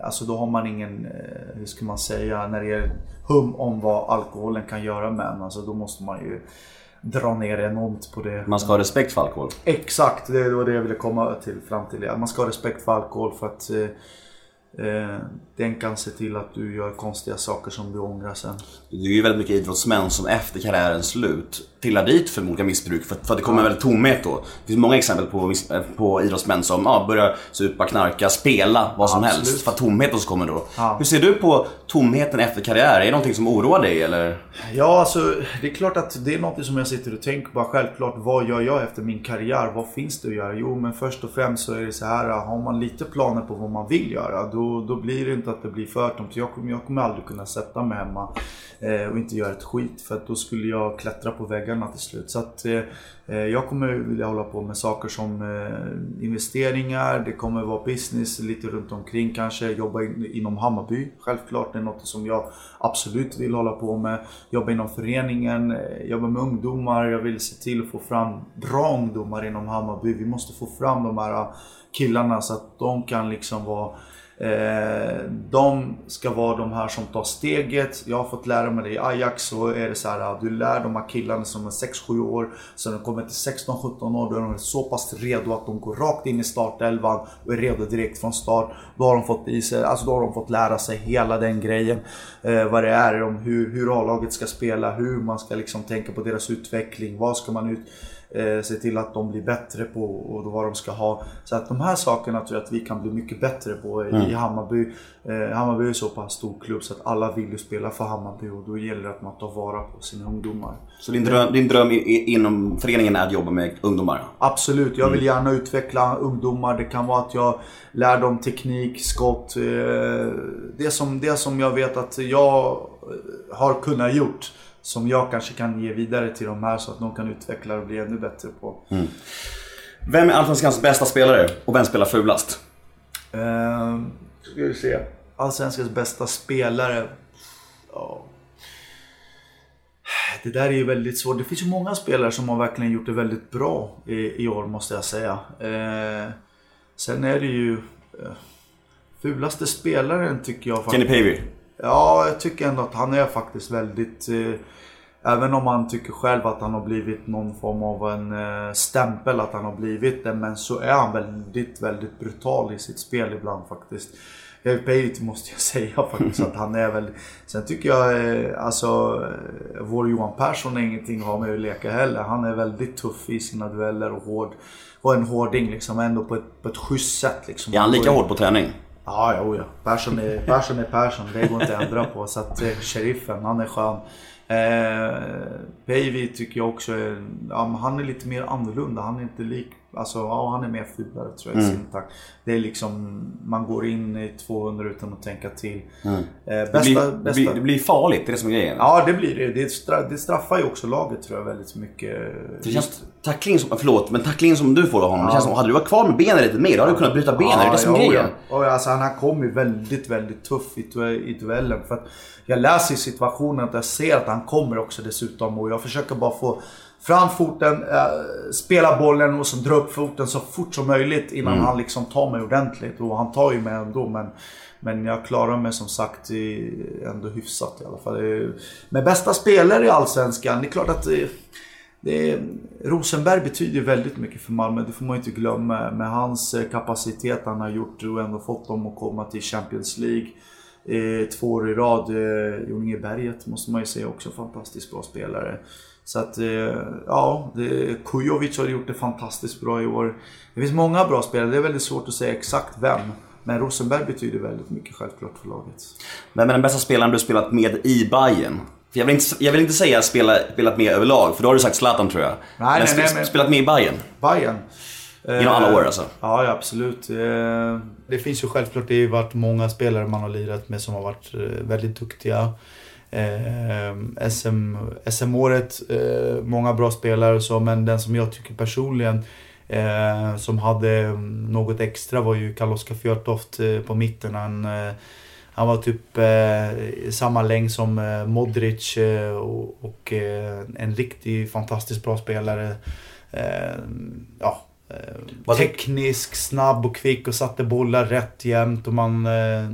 alltså då har man ingen, hur ska man säga, när det är hum om vad alkoholen kan göra med en. Alltså då måste man ju dra ner enormt på det. Man ska ha respekt för alkohol. Exakt, det var det jag ville komma till, fram till. Man ska ha respekt för alkohol för att Eh, den kan se till att du gör konstiga saker som du ångrar sen. Det är ju väldigt mycket idrottsmän som efter karriärens slut trillar dit för olika missbruk för, för att det kommer en väldigt tomhet då. Det finns många exempel på, eh, på idrottsmän som ja, börjar supa, knarka, spela vad som Absolut. helst för att tomheten som kommer då. Ja. Hur ser du på tomheten efter karriär? Är det någonting som oroar dig eller? Ja, alltså det är klart att det är något som jag sitter och tänker på. Självklart, vad gör jag efter min karriär? Vad finns det att göra? Jo, men först och främst så är det så här. Har man lite planer på vad man vill göra, då, då blir det inte att det blir för tomt. Jag kommer, jag kommer aldrig kunna sätta mig hemma eh, och inte göra ett skit. För att då skulle jag klättra på väggarna till slut. Så att eh, eh, jag kommer vilja hålla på med saker som eh, investeringar, det kommer vara business lite runt omkring kanske. Jobba in, inom Hammarby, självklart. Det är något som jag absolut vill hålla på med. Jobba inom föreningen, eh, jobba med ungdomar. Jag vill se till att få fram bra ungdomar inom Hammarby. Vi måste få fram de här eh, killarna så att de kan liksom vara Eh, de ska vara de här som tar steget. Jag har fått lära mig det i Ajax så är det så här du lär de här killarna som är 6-7 år. Så när de kommer till 16-17 år då är de så pass redo att de går rakt in i startelvan och är redo direkt från start. Då har de fått i sig, alltså då har de fått lära sig hela den grejen. Eh, vad det är, om hur, hur A-laget ska spela, hur man ska liksom tänka på deras utveckling. Vad ska man ut eh, se till att de blir bättre på och vad de ska ha. Så att de här sakerna tror jag att vi kan bli mycket bättre på i Hammarby. Eh, Hammarby är så pass stor klubb så att alla vill ju spela för Hammarby och då gäller det att man tar vara på sina ungdomar. Så din dröm, din dröm inom föreningen är att jobba med ungdomar? Absolut, jag vill gärna utveckla ungdomar. Det kan vara att jag lär dem teknik, skott. eh, Det som, det som jag vet att jag har kunnat gjort. Som jag kanske kan ge vidare till de här så att de kan utveckla och bli ännu bättre på. Vem är Allsvenskans bästa spelare och vem spelar fulast? Ehm, ska vi se. Allsvenskans bästa spelare. Ja. Det där är ju väldigt svårt. Det finns ju många spelare som har verkligen gjort det väldigt bra i, i år måste jag säga. Eh, sen är det ju... Eh, fulaste spelaren tycker jag Kenny Pavey? Ja, jag tycker ändå att han är faktiskt väldigt... Även om han tycker själv att han har blivit någon form av en eh, stämpel att han har blivit det. Men så är han väldigt, väldigt brutal i sitt spel ibland faktiskt. Pejvit måste jag *laughs* säga faktiskt att han är väl... Sen tycker jag eh, alltså... eh, Vår Johan Persson är ingenting att ha med att leka heller. Han är väldigt tuff i sina dueller och hård. Och en hårding liksom ändå på ett, på ett schysst sätt liksom. Är han lika hård på träning? Ja, jo, ja. Persson är, Persson är Persson. Det går inte att ändra på. Så att sheriffen, han är skön. Eh, Päivi tycker jag också är, ja, han är lite mer annorlunda. Han är inte lik, alltså ja, han är mer fulare tror jag i sin takt. Det är liksom, man går in i 200 utan att tänka till. Eh, Det bästa, blir, det, bästa. blir, det blir farligt, det är det som är grejen. Ja, det blir det. Det, stra, det straffar ju också laget tror jag väldigt mycket. Det känns, tackling som, förlåt, men tacklingen som du får av honom, det känns som, hade du varit kvar med benen lite mer, då hade du kunnat bryta benen. det är det som är jo, grejen. ja. Alltså, han kom ju väldigt, väldigt tuff i, i duellen. För att jag läser i situationen att jag ser att han kommer också dessutom. Och jag försöker bara få fram foten, eh, spela bollen och så dra upp foten så fort som möjligt innan Mm. han liksom tar mig ordentligt. Och han tar ju mig ändå. Men, men jag klarar mig som sagt i, ändå hyfsat i alla fall. Med bästa spelare i Allsvenskan, det är klart att det är, Rosenberg betyder väldigt mycket för Malmö, det får man inte glömma. Med hans eh, kapacitet han har gjort och ändå fått dem att komma till Champions League. eh, två år i rad. Eh, Joningeberget måste man ju säga också fantastiskt bra spelare. Så att, eh, ja, Kujovic har gjort det fantastiskt bra i år. Det finns många bra spelare, det är väldigt svårt att säga exakt vem. Men Rosenberg betyder väldigt mycket självklart för laget. Men med den bästa spelaren du spelat med i Bayern för jag vill, inte, jag vill inte säga spela, spelat med överlag, för då har du sagt Zlatan tror jag. Nej, men, nej, sp nej, men- spelat med i Bayern Bayern. genom alla år alltså. Ja, ja absolut. Eh, Det finns ju självklart, det har varit många spelare man har lirat med som har varit eh, väldigt duktiga. Eh, SM, SM-året, eh, många bra spelare och så, men den som jag tycker personligen eh, som hade något extra var ju Karl-Oskar Fjörtoft eh, på mitten. Han, eh, han var typ eh, samma längd som eh, Modric eh, och, och eh, en riktigt fantastiskt bra spelare. Eh, ja, eh, teknisk, snabb och kvick och satte bollar rätt jämt. Och man, eh,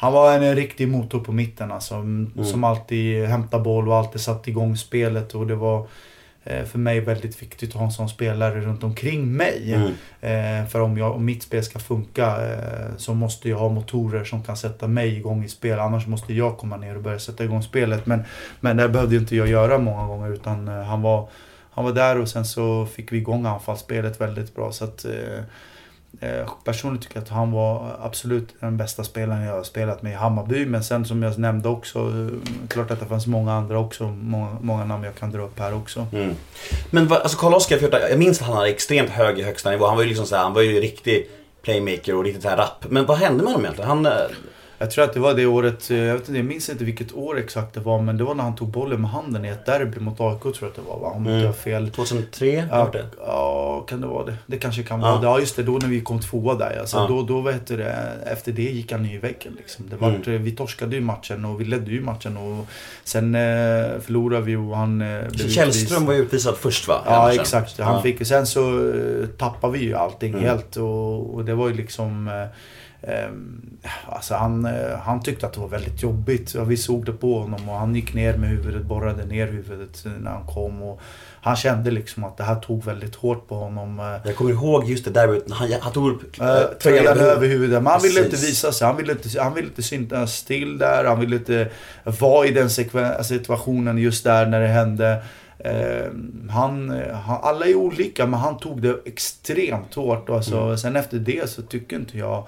han var en, riktig motor på mitten alltså. Som alltid hämtade boll och alltid satte igång spelet. Och det var eh, för mig väldigt viktigt att ha en sån spelare runt omkring mig. Mm. Eh, för om, jag, om mitt spel ska funka eh, så måste jag ha motorer som kan sätta mig igång i spel. Annars måste jag komma ner och börja sätta igång spelet. Men, men det behövde inte jag göra många gånger utan han var, han var där och sen så fick vi igång anfallsspelet väldigt bra. Så att, Eh, personligen tycker jag att han var absolut den bästa spelaren jag har spelat med i Hammarby. Men sen som jag nämnde också, eh, klart att det fanns många andra också. Många, många namn jag kan dra upp här också. Mm. Men vad- alltså Karl-Oskar jag minns att han hade extremt hög i högsta nivå. Han var ju liksom så här, han var ju riktig playmaker och riktigt så här rapp. Men vad hände med honom egentligen? Han... Eh, eh, Jag tror att det var det året, eh, jag, vet inte, jag minns inte vilket år exakt det var, men det var när han tog bollen med handen i ett derby mot AIK tror jag att det var va? Om inte jag fel. 2003? Ja, var det? ja, kan det vara det? Det kanske kan Ja. vara det. Ja, just det. Då när vi kom tvåa där. Alltså, Ja. då, då, vad heter det, efter det gick han i väggen. Liksom. Det var, Mm. Vi torskade ju matchen och vi ledde ju matchen. Och sen eh, förlorade vi och han eh, blev Källström var ju utvisad först va? Ja, exakt. Han Ja. fick, sen så eh, tappade vi ju allting Mm. helt och, och det var ju liksom... Eh, eh, alltså han, eh, han tyckte att det var väldigt jobbigt. Ja, vi såg det på honom och han gick ner med huvudet, borrade ner huvudet när han kom. Och han kände liksom att det här tog väldigt hårt på honom. eh, Jag kommer ihåg just det där, han, han tog upp eh, tröjan över huvudet. Men han ville inte visa sig. Han ville inte, han ville inte synas till där. Han ville inte vara i den situationen just där när det hände. Eh, han, han, alla är olika men han tog det extremt hårt. Alltså, Mm. Sen efter det så tycker inte jag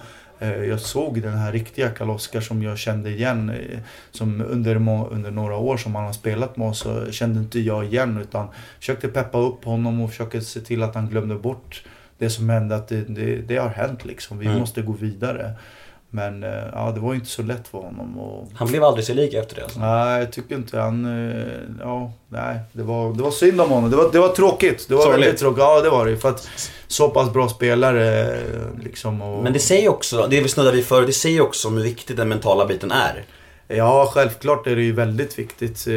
jag såg den här riktiga Karl-Oskar som jag kände igen. eh, Som under, under några år som han har spelat med oss så kände inte jag igen. Utan försökte peppa upp honom och försökte se till att han glömde bort det som hände. Att det, det, det har hänt liksom. Vi Mm. måste gå vidare. Men eh, ja, det var inte så lätt för honom. Och, Han blev aldrig sig lik efter det alltså. nej, jag tycker inte han... eh, Ja, nej. Det var, det var synd om honom. Det var, det var tråkigt. Det var Sorgligt. väldigt tråkigt. Ja, det var det. För att så pass bra spelare liksom. Och, Men det säger också, det vi snuddade vid förut, det säger också hur viktig den mentala biten är. Ja, självklart är det ju väldigt viktigt. Eh,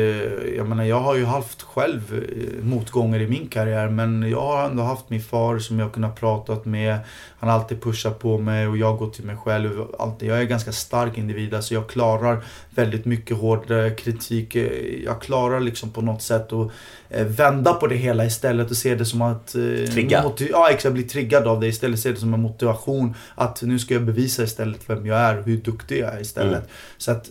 Jag menar, jag har ju haft själv motgångar i min karriär. Men jag har ändå haft min far som jag kunnat pratat med. Han har alltid pushat på mig och jag går till mig själv. Alltid. Jag är en ganska stark individ. Alltså jag klarar väldigt mycket hård kritik. Eh, Jag klarar liksom på något sätt att eh, vända på det hela istället och se det som att... eh, Trigga. Ja, exakt. Bli triggad av det istället. Se det som en motivation. Att nu ska jag bevisa istället vem jag är och hur duktig jag är istället. Mm. Så att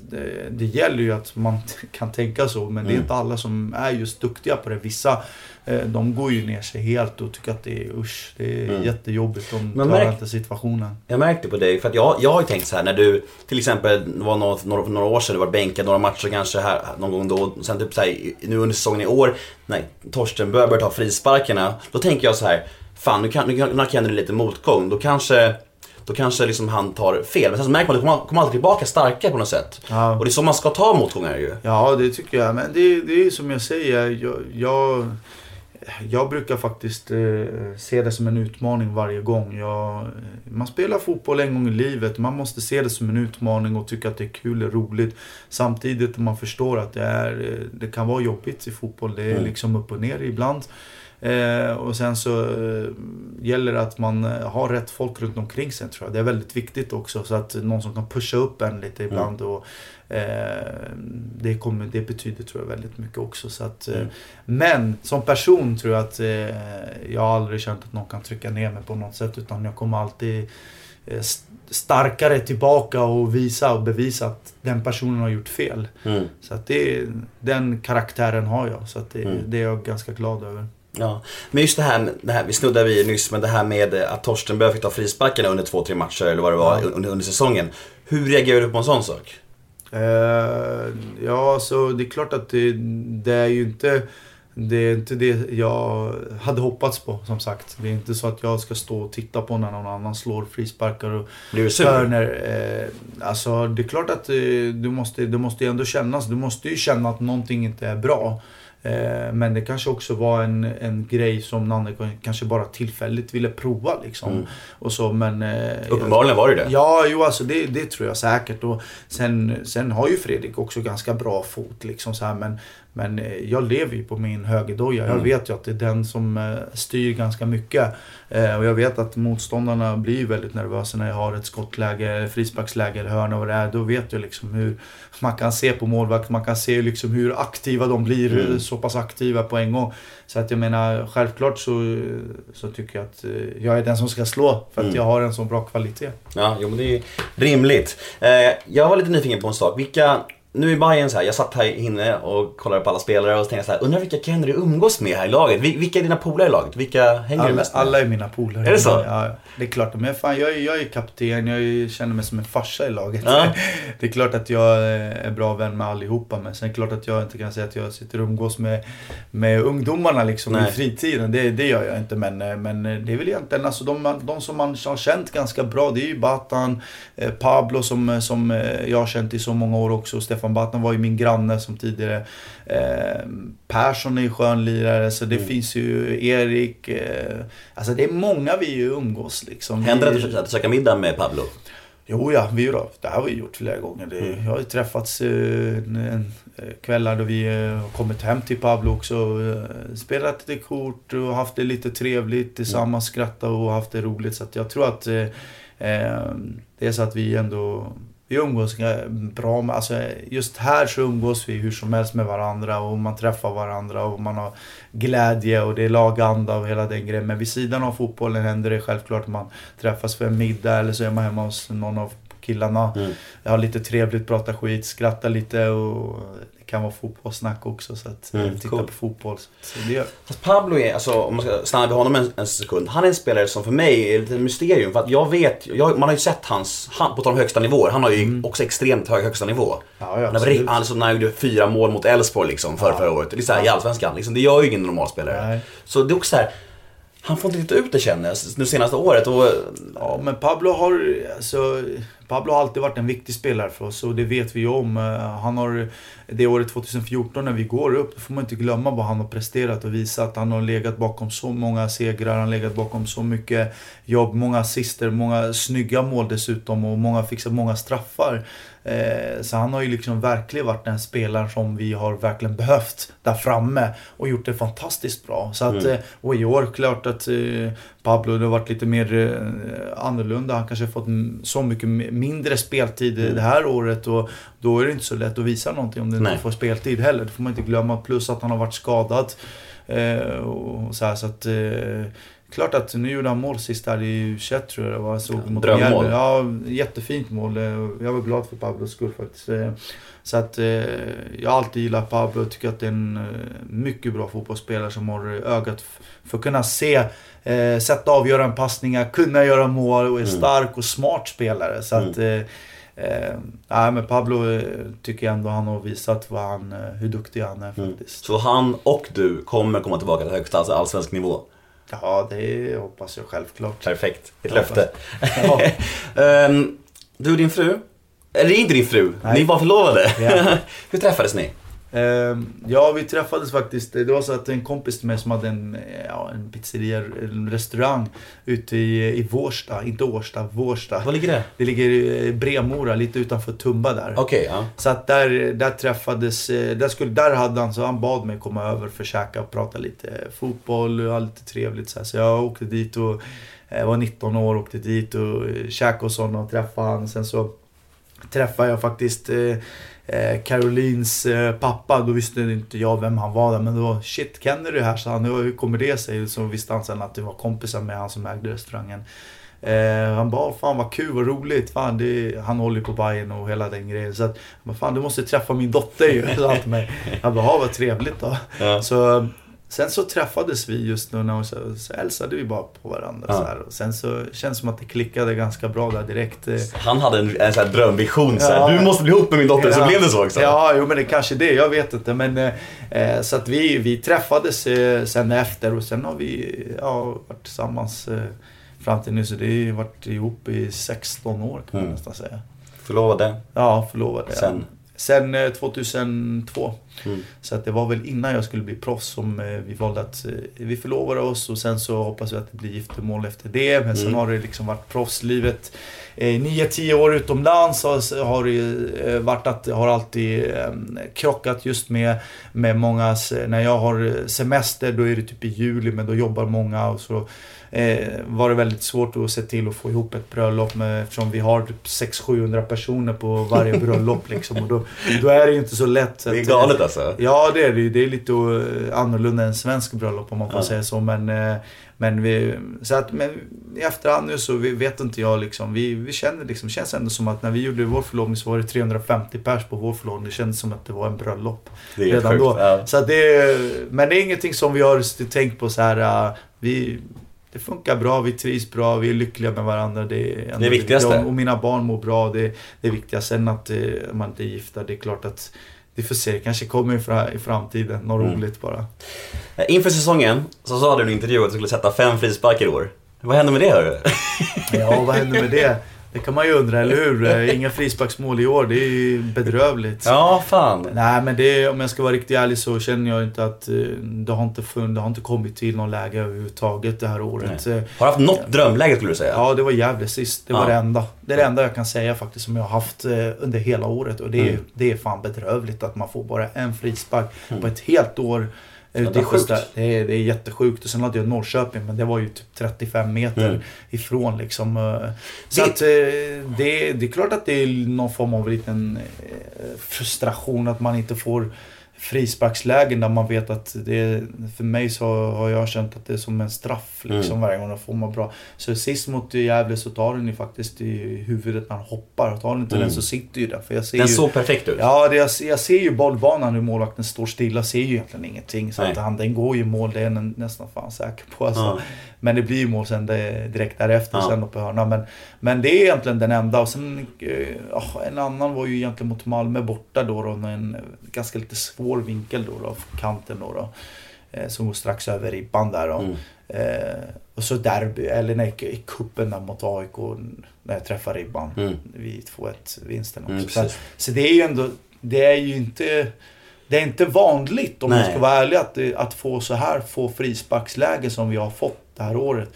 det, gäller ju att man *laughs* kan tänka så. Men det är Mm. inte alla som är just duktiga på det. Vissa de går ju ner sig helt och tycker att det är usch. Det är Mm. jättejobbigt. De klarar märk- inte situationen. Jag märkte på dig, för att jag, jag har ju tänkt så här när du till exempel, det var några, några, några år sedan du var bänkad några matcher kanske här någon gång då. Sen typ så här, nu under säsongen i år, när Torsten börjar, ta frisparkarna. Då tänker jag så här, fan nu kan, nu kan, nu kan det lite motgång. Då kanske, då kanske liksom han tar fel. Men sen så märker man att kommer, kommer alltid tillbaka starkare på något sätt. Ja. Och det är så man ska ta motgångar ju. Ja, det tycker jag. Men det, det är som jag säger. Jag, jag, jag brukar faktiskt eh, se det som en utmaning varje gång. Jag, man spelar fotboll en gång i livet. Man måste se det som en utmaning och tycka att det är kul och roligt. Samtidigt man förstår att det, är, eh, det kan vara jobbigt i fotboll. Det är Mm. liksom upp och ner ibland. Eh, och sen så eh, gäller det att man eh, har rätt folk runt omkring sig tror jag. Det är väldigt viktigt också. Så att någon som kan pusha upp en lite ibland. Och, eh, det, kommer, det betyder tror jag väldigt mycket också. Så att, eh, Men som person tror jag att eh, jag har aldrig känt att någon kan trycka ner mig på något sätt. Utan jag kommer alltid st- starkare tillbaka och visa och bevisa att den personen har gjort fel. Mm. Så att det, den karaktären har jag. Så att det, Mm. det är jag ganska glad över. Ja, men just det här, det här, vi snuddade vid nyss, men det här med eh, att Torstenberg fick ta frisparkarna under två, tre matcher eller vad det var under, under säsongen. Hur reagerar du på en sån sak? Eh, ja, så det är klart att det, det är ju inte... Det är inte det jag hade hoppats på, som sagt. Det är inte så att jag ska stå och titta på när någon annan slår frisparkar och Blir du sur? Eh, alltså, det är klart att eh, du måste, det måste ju ändå kännas. Du måste ju känna att någonting inte är bra. Eh, men det kanske också var en, en grej som Nanne kanske bara tillfälligt ville prova liksom. Mm. Och så, men... Eh, Uppenbarligen var det det. Ja, jo alltså det, det tror jag säkert. Och sen, sen har ju Fredrik också ganska bra fot liksom så här, men, men eh, jag lever ju på min högerdoja. Jag Mm. vet ju att det är den som eh, styr ganska mycket. Eh, och jag vet att motståndarna blir väldigt nervösa när jag har ett skottläge, frisparksläge eller hörna och det är. Då vet jag liksom hur man kan se på målvakt, man kan se liksom hur aktiva de blir, Mm. så pass aktiva på en gång. Så att jag menar, självklart så, så tycker jag att jag är den som ska slå. För att Mm. jag har en så bra kvalitet. Ja, jo men det är rimligt. Jag var lite nyfiken på en sak. Vilka, nu i Bayern så här, jag satt här inne och kollade på alla spelare och så tänkte jag så här, undrar vilka Kenner du umgås med här i laget? Vil- Vilka är dina polare i laget? Vilka hänger du Alla, mest med? alla är mina polare. Är det så? Ja, det är klart. Men fan, jag, är- jag är kapten, jag känner mig som en farsa i laget. Ja. *laughs* Det är klart att jag är bra vän med allihopa. Men sen är det klart att jag inte kan säga att jag sitter och umgås med, med ungdomarna liksom Nej. i fritiden. Det, det gör jag inte. Men, eh, men det är väl egentligen alltså, de, de som man har känt ganska bra. Det är ju Batan, eh, Pablo som, som eh, jag har känt i så många år också. Stefan Batan var ju min granne som tidigare. Eh, Persson är ju skön lirare. Så det Mm. finns ju Erik. Eh, alltså det är många vi ju umgås liksom. Händer det Vi- att du- käkar middag med Pablo? Jo, ja, vi då, det här har vi gjort flera gånger. Det, Mm. Jag har ju träffats eh, en, en, eh, kvällar då vi eh, har kommit hem till Pablo också. Spelat lite kort och haft det lite trevligt tillsammans, skrattat och haft det roligt. Så jag tror att eh, det är så att vi ändå vi umgås bra med, alltså just här så umgås vi hur som helst med varandra och man träffar varandra och man har glädje och det är laganda och hela den grejen. Men vid sidan av fotbollen händer det självklart att man träffas för en middag eller så är man hemma hos någon av killarna. Mm. har lite trevligt, pratar skit, skrattar lite och kan vara fotbollssnack också. Så att Mm, mm, titta cool. på fotboll. Så det gör. Fast Pablo är, alltså om man ska stanna vid honom en, en sekund. Han är en spelare som för mig är lite mysterium. För att jag vet, jag, man har ju sett hans, han, på tal om högsta nivåer, han har ju också extremt hög högsta nivå. Ja, ja, Han, alltså, när han gjorde fyra mål mot Elfsborg liksom för, Ja. förra året. Det är så här, i Allsvenskan. Liksom, det gör ju ingen normalspelare. Nej. Så det är också så här, han får inte riktigt ut det känner jag, nu senaste året. Och, Ja, men Pablo har, alltså, Pablo har alltid varit en viktig spelare för oss och det vet vi ju om. Eh, han har, det året 2014 när vi går upp, då får man inte glömma vad han har presterat och visat. Han har legat bakom så många segrar, han har legat bakom så mycket jobb, många assister, många snygga mål dessutom och många fixat många straffar. Eh, Så han har ju liksom verkligen varit den spelaren som vi har verkligen behövt där framme och gjort det fantastiskt bra. Så att, Mm. eh, och i år klart att eh, Pablo det har varit lite mer annorlunda. Han kanske har fått så mycket mindre speltid Mm. det här året och då är det inte så lätt att visa någonting om du inte får speltid heller. Det får man inte glömma. Plus att han har varit skadad. Och så här, så att Klart att nu gjorde han mål sist där i 21 tror jag det var. Mot drömmål. Ja, jättefint mål. Eh, Jag var glad för Pablos skull faktiskt. Eh, Så att eh, jag har alltid gillat Pablo och tycker att det är en eh, mycket bra fotbollsspelare som har ögat för att kunna se, eh, sätta avgörande passningar, kunna göra mål och är Mm. stark och smart spelare. Så att, eh, eh, nej, men Pablo tycker jag ändå han har visat vad han, hur duktig han är Mm. faktiskt. så han och du kommer komma tillbaka till högsta, alltså allsvensk nivå. Ja, det hoppas jag självklart. Perfekt, ett löfte. *laughs* Ehm, du och din fru, eller inte din fru, Nej. ni var förlovade. Ja. *laughs* Hur träffades ni? Ehm, ja, vi träffades faktiskt. Det var så att en kompis till mig som hade en, eh, ja, en pizzeria, en restaurang ute i, i Vårsta. Inte Årsta, Vårsta. Var ligger det? Det ligger i Bremora, lite utanför Tumba där. Okej, ja. Så att där, där träffades, eh, där, skulle, där hade han, så han bad mig komma över för att käka och prata lite fotboll och lite trevligt så, här. så jag åkte dit och jag var 19 år, åkte dit och eh, käkade hos honom och träffade han. Sen så träffade jag faktiskt eh, eh, Carolines eh, pappa. Då visste inte jag vem han var där. Men då, shit, känner du här? Så han, hur kommer det sig? Så visste han sen att det var kompisar med han som ägde restaurangen. Eh, han bara, fan vad kul, vad roligt. Fan, det, han håller på Bayern och hela den grejen. Så att, fan du måste träffa min dotter ju. *laughs* han till mig. Jag bara, vad trevligt då. Ja. Så, sen så träffades vi just nu och så, så hälsade vi bara på varandra. Ja. Så här. Och sen så känns det som att det klickade ganska bra där direkt. Eh, Han hade en, en sån här drömvision så här. Ja. Du måste bli ihop med min dotter, så Ja. blev det så också. Ja, jo men det kanske det. Jag vet inte. Men, eh, eh, så att vi, vi träffades eh, sen efter och sen har vi ja, varit tillsammans eh, fram till nu. Så det har varit ihop i 16 år kan man Mm. nästan säga. Förlovade. Ja, förlovade. Sen? Sen eh, 2002. Mm. Så att det var väl innan jag skulle bli proffs som eh, vi valde att eh, vi förlovade oss och sen så hoppas vi att det blir giftermål efter det. Men sen Mm. har det liksom varit proffslivet. Eh, 9-10 år utomlands har, har det ju, eh, varit att har alltid eh, krockat just med, med mångas, när jag har semester då är det typ i juli men då jobbar många och så eh, var det väldigt svårt att se till att få ihop ett bröllop med, eftersom vi har typ 600-700 personer på varje *laughs* bröllop liksom. Och då, då är det ju inte så lätt. Det är galet alltså. Ja det är det ju. Det är lite eh, annorlunda än svensk bröllop om man får Ja. säga så. Men, eh, men, vi, så att, men i efterhand nu så vi- vet inte jag liksom. Vi, vi känner liksom, känns ändå som att när vi gjorde vår förlovning så var det 350 pers på vår förlovning. Det kändes som att det var en bröllop. Det är redan sjukt. då. Ja. Så det, men det är ingenting som vi har tänkt på så här. eh, Vi, det funkar bra, vi trivs bra, vi är lyckliga med varandra. Det är, Det är viktigaste. Och mina barn mår bra, det, det är viktigast. Sen att eh, man inte är gifta, det är klart att vi får se, det kanske kommer i, fra, i framtiden. Något Mm. roligt bara. Eh, Inför säsongen så sa du i en intervju att du skulle sätta fem frisparkar i år. Vad hände med det hörru? Ja, vad händer med det? Det kan man ju undra, eller hur? *laughs* Eh, Inga frisparksmål i år, det är ju bedrövligt. Ja, fan. Nej men det, om jag ska vara riktigt ärlig så känner jag inte att eh, det har inte, fun- det har inte kommit till någon läge överhuvudtaget det här året. Eh, Har du haft något drömläge skulle du säga? Ja, det var Gävle sist. Det var Ja. det enda. Det är det enda jag kan säga faktiskt som jag har haft eh, under hela året. Och det är, Mm. det är fan bedrövligt att man får bara en frispark på ett helt år. Det är utanför sjukt. Det är, det är jättesjukt. Och sen hade jag Norrköping, men det var ju typ 35 meter Mm. ifrån liksom. eh. Så Det- att eh, det, det är klart att det är någon form av liten eh, frustration att man inte får frisparkslägen där man vet att det för mig så har jag känt att det är som en straff liksom Mm. varje gång jag får man bra. Så sist mot Gävle så tar den ju faktiskt i huvudet när han hoppar. Tar den inte Mm. den så sitter ju där. För jag ser Den ju, såg perfekt ut. Ja, det, jag, ser- jag ser ju bollbanan hur målvakten står stilla. Ser ju egentligen ingenting. Så Nej. att han, den går ju i mål, det är jag nästan fan säker på. Alltså. Ja. Men det blir ju mål sen det, direkt därefter, Ja. sen uppe i hörnan. Men, men det är egentligen den enda. Och sen, eh, ja, en annan var ju egentligen mot Malmö borta då. då med en ganska lite svår vinkel då, då kanten då. då eh, som går strax över ribban där då. Mm. Eh, och så derby, eller nej, i cupen där mot AIK när jag träffar ribban. Mm. Vid 2-1 vinsten också. Mm, så, så det är ju ändå, det är ju inte det är inte vanligt om man Nej. ska vara ärlig att, att få så här få frisparksläge som vi har fått det här året.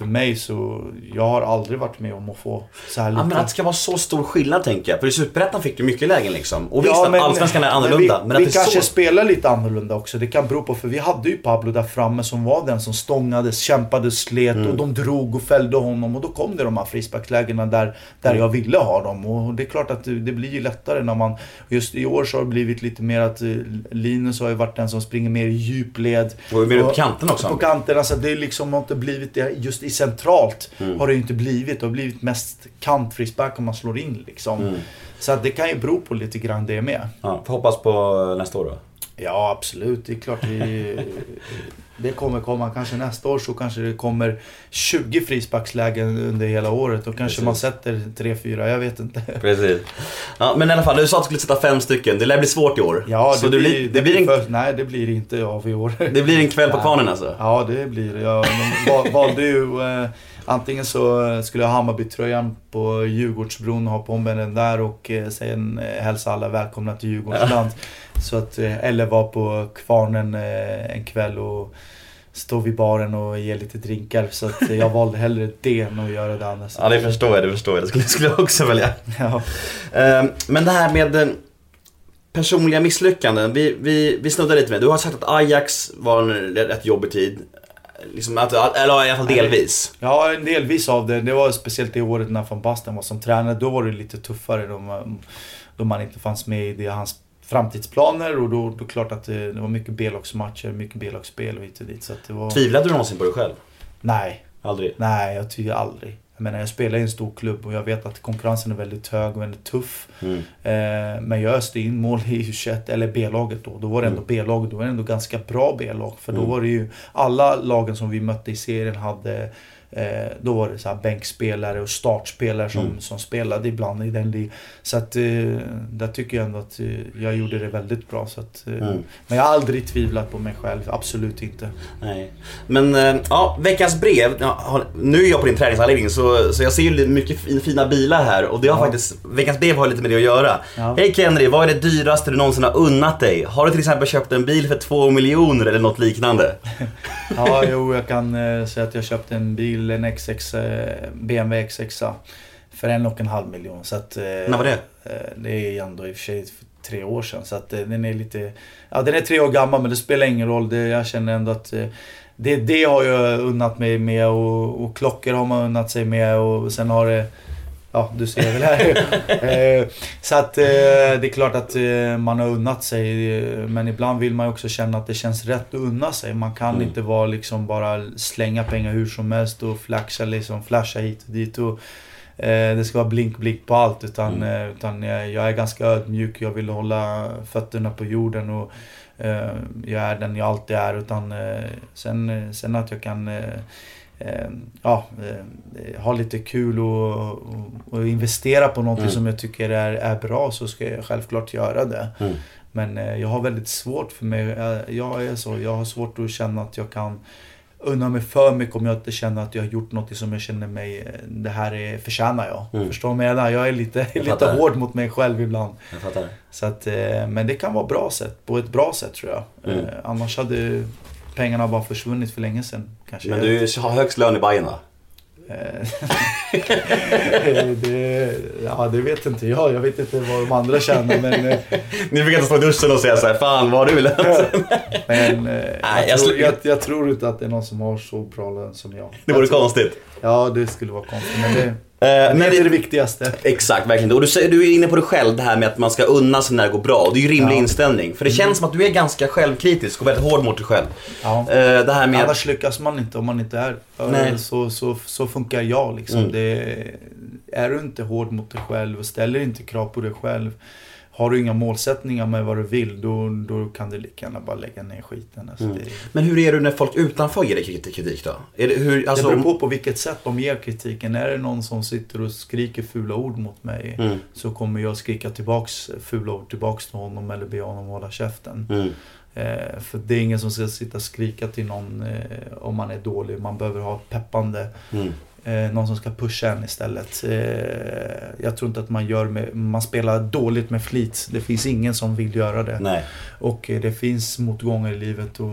För mig så, jag har aldrig varit med om att få så här Ja, men lite. att det ska vara så stor skillnad tänker jag. För i Superettan fick du mycket lägen liksom. Och visst, Ja, men- Allsvenskan är annorlunda. Men, vi, att vi det är kanske så... spelar lite annorlunda också. Det kan bero på, för vi hade ju Pablo där framme som var den som stångades, kämpade, slet Mm. och de drog och fällde honom. Och då kom det de här frisparkslägena där, där Mm. jag ville ha dem. Och det är klart att det, det blir ju lättare när man... Just i år så har det blivit lite mer att eh, Linus har ju varit den som springer mer i djupled. Och mer på kanten också. På kanterna, så det är liksom har inte blivit det just i centralt. Mm. Har det ju inte blivit. Det har blivit mest kantfrispark om man slår in liksom. Mm. Så att det kan ju bero på lite grann det med. Ja, hoppas på nästa år då. Ja, absolut. Det är klart vi, det kommer komma. Kanske nästa år så kanske det kommer 20 frisparkslägen under hela året. Och kanske Precis. man sätter 3-4, jag vet inte. Precis. Ja, men i alla fall, du sa att du skulle sätta fem stycken. Det lär bli svårt i år. Ja, så det, blir, det, blir en, för, Nej, det blir inte av i år. det blir en kväll på kvarnen alltså. Ja, det blir det. Jag de val- valde ju... Eh, antingen så skulle jag ha Hammarby-tröjan på Djurgårdsbron och ha på mig den där och eh, sen eh, hälsa alla välkomna till Djurgårdsland. *laughs* Så att, eh, eller vara på Kvarnen eh, en kväll och stå vid baren och ge lite drinkar. Så att jag *laughs* valde hellre det än att göra det andra. Ja, det förstår jag, det förstår jag. Det skulle, skulle jag också välja. Ja. Eh, Men det här med eh, personliga misslyckanden. Vi, vi, vi snuddade lite med Du har sagt att Ajax var en rätt jobbig tid. Liksom att, eller i alla fall delvis. Ja, en delvis av det. Det var speciellt det året när van Basten var som tränare. Då var det lite tuffare då man, då man inte fanns med i det, hans framtidsplaner och då, då klart att det, det var mycket B-lagsmatcher, mycket B-lagsspel och hit och dit. Så det var... Tvivlade du någonsin på dig själv? Nej, Aldrig? nej jag tycker aldrig. Jag menar jag spelar i en stor klubb och jag vet att konkurrensen är väldigt hög och väldigt tuff. Mm. Eh, men jag öste in mål i U21, eller B-laget då. Då var det ändå B-laget, då var det ändå ganska bra B-lag. För då Mm. var det ju, alla lagen som vi mötte i serien hade Eh, då var det så bänkspelare och startspelare som, Mm. som spelade ibland i den ligan. Så att eh, där tycker jag ändå att eh, jag gjorde det väldigt bra. Så att, eh, Mm. Men jag har aldrig tvivlat på mig själv, absolut inte. Nej. Men eh, ja, veckans brev. Ja, nu är jag på din träningsanläggning så, så jag ser ju mycket fin- fina bilar här och det har Ja. faktiskt, veckans brev har lite med det att göra. Ja. Hej Kenry, vad är det dyraste du någonsin har unnat dig? Har du till exempel köpt en bil för två miljoner eller något liknande? *laughs* Ja, jo, jag kan eh, säga att jag köpte en bil, en XX, eh, BMW X6 för en och en halv miljon. Så att, eh, När var det? eh, det är ändå i och för sig för tre år sedan. Så att den är lite... Ja, den är tre år gammal men det spelar ingen roll. Det, jag känner ändå att det, det har jag unnat mig med och, och klockor har man unnat sig med och sen har det... Ja, du ser väl här. *laughs* Eh, Så att eh, det är klart att eh, man har unnat sig. Men ibland vill man ju också känna att det känns rätt att unna sig. Man kan Mm. inte vara liksom bara slänga pengar hur som helst och flasha, liksom, flasha hit och dit. Och, det ska vara blink blink på allt. Utan, Mm. utan jag, jag är ganska ödmjuk. Jag vill hålla fötterna på jorden. Och, jag är den jag alltid är. Utan, sen, sen att jag kan ja, eh, ha lite kul och, och, investera på någonting Mm. som jag tycker är, är bra så ska jag självklart göra det. Mm. Men eh, jag har väldigt svårt för mig, eh, jag är så, jag har svårt att känna att jag kan unna mig för mycket om jag inte känner att jag har gjort något som jag känner mig, det här är, förtjänar jag. Mm. Förstår du vad jag menar? Jag är lite, Jag lite hård mot mig själv ibland. Så att, men det kan vara bra sätt, på ett bra sätt tror jag. Mm. Annars hade pengarna bara försvunnit för länge sedan. Kanske. Men du har högst lön i Bajen va? Eh, *laughs* *laughs* det, ja, det vet inte jag. Jag vet inte vad de andra tjänar. Men, eh, *laughs* Ni fick inte stå i duschen och säga såhär, fan vad har du lön? men eh, Nej, jag, tror, jag, jag tror inte att det är någon som har så bra lön som jag. Det vore konstigt. Ja, det skulle vara konstigt. Men det, men men det är det viktigaste. exakt, verkligen. Och du, du är inne på det själv, det här med att man ska unna sig när det går bra. Och det är ju rimlig Ja. Mm. inställning. För det känns som att du är ganska självkritisk och väldigt hård mot dig själv. Ja. Eh, det här med... Annars lyckas man inte om man inte är. Nej. Så, så, så funkar jag liksom. Mm. Det, är du inte hård mot dig själv och ställer inte krav på dig själv. Har du inga målsättningar med vad du vill, då, då kan du lika gärna bara lägga ner skiten. Alltså, Mm. det, Men hur är du när folk utanför ger dig krit- kritik då? Är det, hur, alltså, det beror på på vilket sätt de ger kritiken. Är det någon som sitter och skriker fula ord mot mig Mm. så kommer jag skrika tillbaks fula ord tillbaks till honom eller be honom hålla käften. Mm. Eh, för det är ingen som ska sitta och skrika till någon eh, om man är dålig. Man behöver ha ett peppande. Mm. Eh, någon som ska pusha en istället. Eh, jag tror inte att man gör med, man spelar dåligt med flit. Det finns ingen som vill göra det. Nej. Och eh, det finns motgångar i livet och,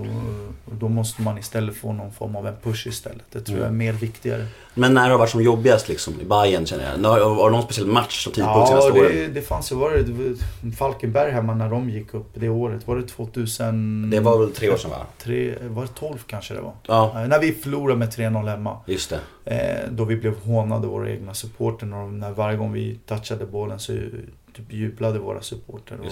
och då måste man istället få någon form av en push istället. Det tror jag är Mm. mer viktigare. Men när har det varit som jobbigast liksom? I Bayern känner jag. Har, har någon speciell match som tidpunkt Ja, senaste åren? det, det fanns ju, var det, Falkenberg hemma när de gick upp det året. Var det 2000? Det var väl tre år sedan va? Tre, var det 12 kanske det var? Ja, Eh, När vi förlorade med 3-0 hemma. just det. Eh, då vi blev hånade våra egna supporter. Och när varje gång vi touchade bollen så typ jublade våra supporter. Det.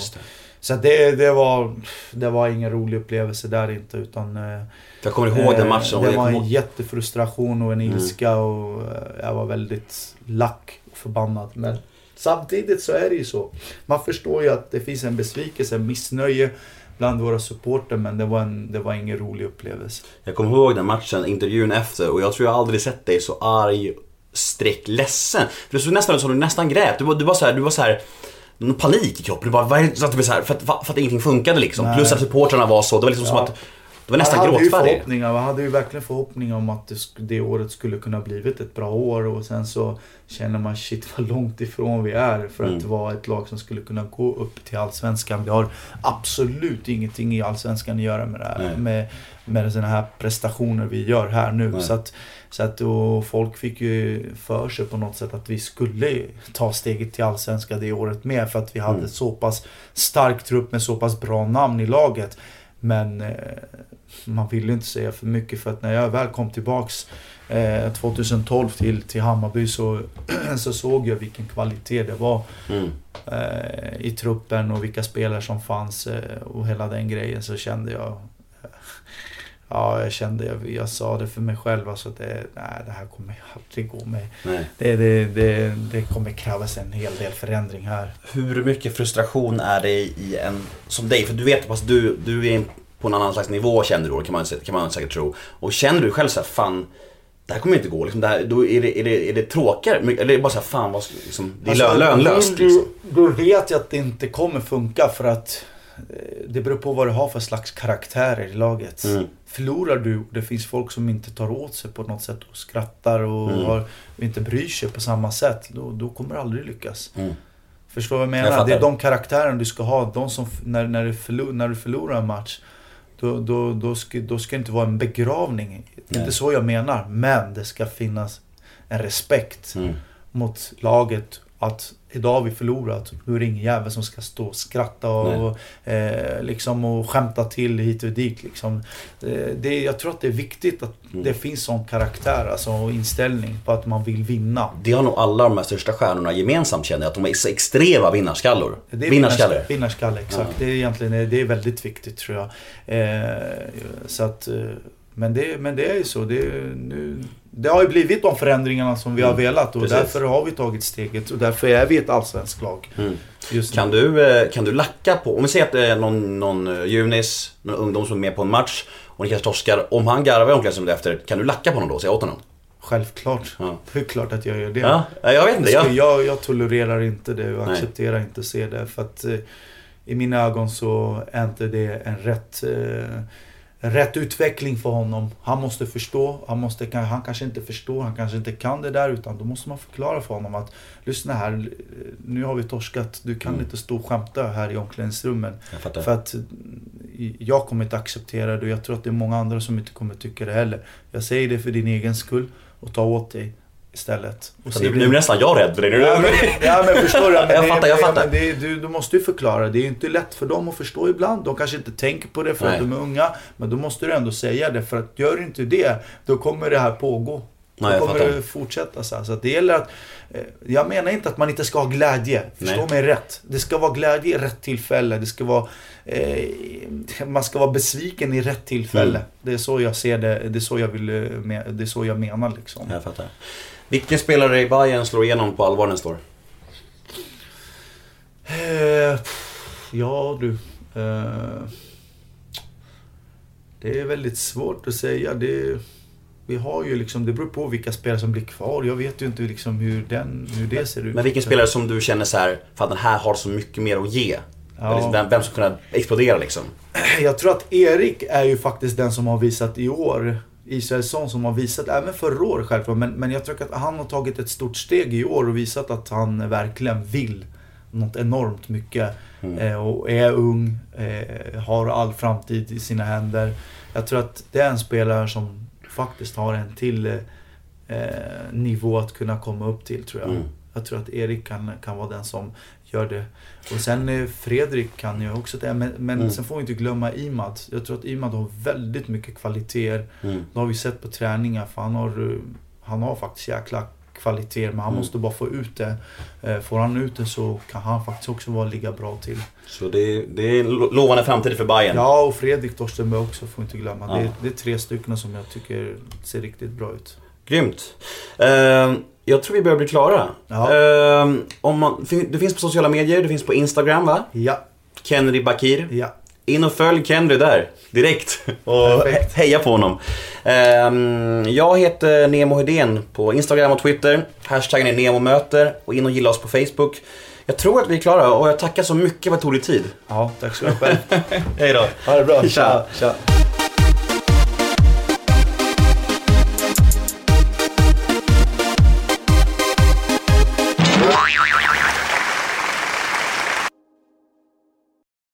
så det, det, var, det var ingen rolig upplevelse där inte. Utan, eh, Jag kommer ihåg den matchen. det var en ihåg- jättefrustration och en Mm. ilska. Och eh, jag var väldigt lack och förbannad. Men samtidigt så är det ju så. Man förstår ju att det finns en besvikelse, en missnöje bland våra supporter. Men det var, en, det var ingen rolig upplevelse. Jag kommer ihåg den matchen, intervjun efter och jag tror jag aldrig sett dig så arg, streck ledsen. För det såg nästan ut som du nästan grät. Du var, du var så här, du var så här någon panik i kroppen. Du bara? Så att, det blev så här, för, att, för att ingenting funkade liksom. Nej. Plus att supportrarna var så. Det var liksom som Ja. att Det var nästan man hade ju gråtfärdig. förhoppningar, man hade ju verkligen förhoppningar om att det, det året skulle kunna blivit ett bra år och sen så känner man shit vad långt ifrån vi är för Mm. att vara ett lag som skulle kunna gå upp till Allsvenskan. Vi har absolut ingenting i Allsvenskan att göra med det här. Nej. Med, med sådana här prestationer vi gör här nu. Nej. Så att, så att och folk fick ju för sig på något sätt att vi skulle ta steget till Allsvenskan det året med för att vi hade Mm. så pass stark trupp med så pass bra namn i laget. Men eh, man ville inte säga för mycket för att när jag väl kom tillbaks eh, 2012 till, till Hammarby så, *clears throat* så såg jag vilken kvalitet det var Mm. eh, i truppen och vilka spelare som fanns eh, och hela den grejen så kände jag eh, Ja, jag kände, jag, jag sa det för mig själv alltså att det, nej, det här kommer aldrig gå med. Nej. Det, det, det, det kommer krävas en hel del förändring här. Hur mycket frustration är det i en som dig? För du vet att du, du är på en annan slags nivå känner du kan man, kan man säkert tro. Och känner du själv så här, fan det här kommer inte gå. Liksom, det här, då är, det, är, det, är det tråkigare? Eller är det bara så här, fan vad, liksom, det är Alltså, lön, lönlöst du, liksom. du vet ju att det inte kommer funka för att eh, det beror på vad du har för slags karaktärer i laget. Mm. Förlorar du och det finns folk som inte tar åt sig på något sätt och skrattar och, Mm. har, och inte bryr sig på samma sätt. Då, då kommer du aldrig lyckas. Mm. Förstår du vad jag Jag menar? fattar. det är de karaktärerna du ska ha. De som, när, när, du förlor, när du förlorar en match. Då, då, då, ska, då ska det inte vara en begravning. Det är inte så jag menar. Men det ska finnas en respekt Mm. mot laget. Att idag har vi förlorat. Nu är det ingen jävel som ska stå och skratta och, eh, liksom, och skämta till hit och dit. Liksom. Eh, det, jag tror att det är viktigt att Mm. det finns sån karaktär alltså, och inställning på att man vill vinna. Det har nog alla de här största stjärnorna gemensamt känner jag, att de är extrema vinnarskallor. Det är Vinnarskalle. vinnarskalle. Vinnarskalle, exakt. Ja. Det är egentligen det är väldigt viktigt tror jag. Eh, så att, eh, men, det, men det är ju så. Det, nu, det har ju blivit de förändringarna som vi har Mm, velat och precis. därför har vi tagit steget och därför är vi ett allsvenskt lag. Mm. Kan du, eh, kan du lacka på, om vi säger att det är någon, någon eh, junis, någon ungdom som är med på en match och ni kanske torskar. Om han garvar i omklädningsrummet efter, kan du lacka på honom då och säga åt honom? Självklart. Ja. Det är klart att jag gör det. Ja, jag vet inte. Jag, Jag... jag, tolererar inte det och Nej. accepterar inte att se det. För att eh, i mina ögon så är inte det en rätt, eh, rätt utveckling för honom. Han måste förstå. Han, måste, han kanske inte förstår, han kanske inte kan det där. Utan då måste man förklara för honom att lyssna här, nu har vi torskat. Du kan Mm. inte stå och skämta här i omklädningsrummen. För att jag kommer inte acceptera det och jag tror att det är många andra som inte kommer tycka det heller. Jag säger det för din egen skull och ta åt dig istället. Och se nu blir nästan jag rädd för det. Ja men, ja, men förstår du? *laughs* Men Jag fattar, jag fattar. Men det, du, du måste ju förklara. Det är ju inte lätt för dem att förstå ibland. De kanske inte tänker på det för Nej. att de är unga. Men då måste du ändå säga det. För att gör du inte det, då kommer det här pågå. Nej, då kommer det fortsätta så här. Så det gäller att... eh, Jag menar inte att man inte ska ha glädje. Förstå Nej. mig rätt. Det ska vara glädje i rätt tillfälle. Det ska vara... Eh, man ska vara besviken i rätt tillfälle. Mm. Det är så jag ser det. Det är så jag, vill, eh, det är så jag menar liksom. Jag fattar. Vilken spelare i Bayern slår igenom på allvar nästa år? Eh, ja du. Eh, det är väldigt svårt att säga. Det, vi har ju liksom, det beror på vilka spelare som blir kvar. Jag vet ju inte liksom hur, den, hur det ser ut. Men vilken spelare som du känner så här, för att den här har så mycket mer att ge? Ja. Vem, vem som kunna explodera liksom? Jag tror att Erik är ju faktiskt den som har visat i år. Israelsson som har visat, även förra året självklart, men, men jag tror att han har tagit ett stort steg i år och visat att han verkligen vill något enormt mycket. Eh, och är ung, eh, har all framtid i sina händer. Jag tror att det är en spelare som faktiskt har en till eh, nivå att kunna komma upp till tror jag. Mm. Jag tror att Erik kan, kan vara den som gör det. Och sen eh, Fredrik kan ju också det. Men, men Mm. sen får vi inte glömma Imad. Jag tror att Imad har väldigt mycket kvaliteter. Mm. Det har vi sett på träningar. För han har, eh, han har faktiskt jäkla kvaliteter. Men han Mm. måste bara få ut det. Eh, Får han ut det så kan han faktiskt också vara ligga bra till. Så det, det är lovande framtid för Bayern. Ja, och Fredrik Torstenberg också får vi inte glömma. Ja. Det, det är tre stycken som jag tycker ser riktigt bra ut. Grymt. Ehm, jag tror vi börjar bli klara. Ja. Ehm, om man, du finns på sociala medier, du finns på Instagram va? Ja, Kennedy Bakir. ja. In och följ Kennedy där, direkt. *laughs* Och Perfekt. he- heja på honom. Ehm, jag heter Nemo Hedén på Instagram och Twitter. Hashtaggen är NEMOMÖTER och in och gilla oss på Facebook. Jag tror att vi är klara och jag tackar så mycket för att det tog dig tid. Ja, tack så mycket själv. *laughs* Hej då. Ha det bra. Tja. Tja.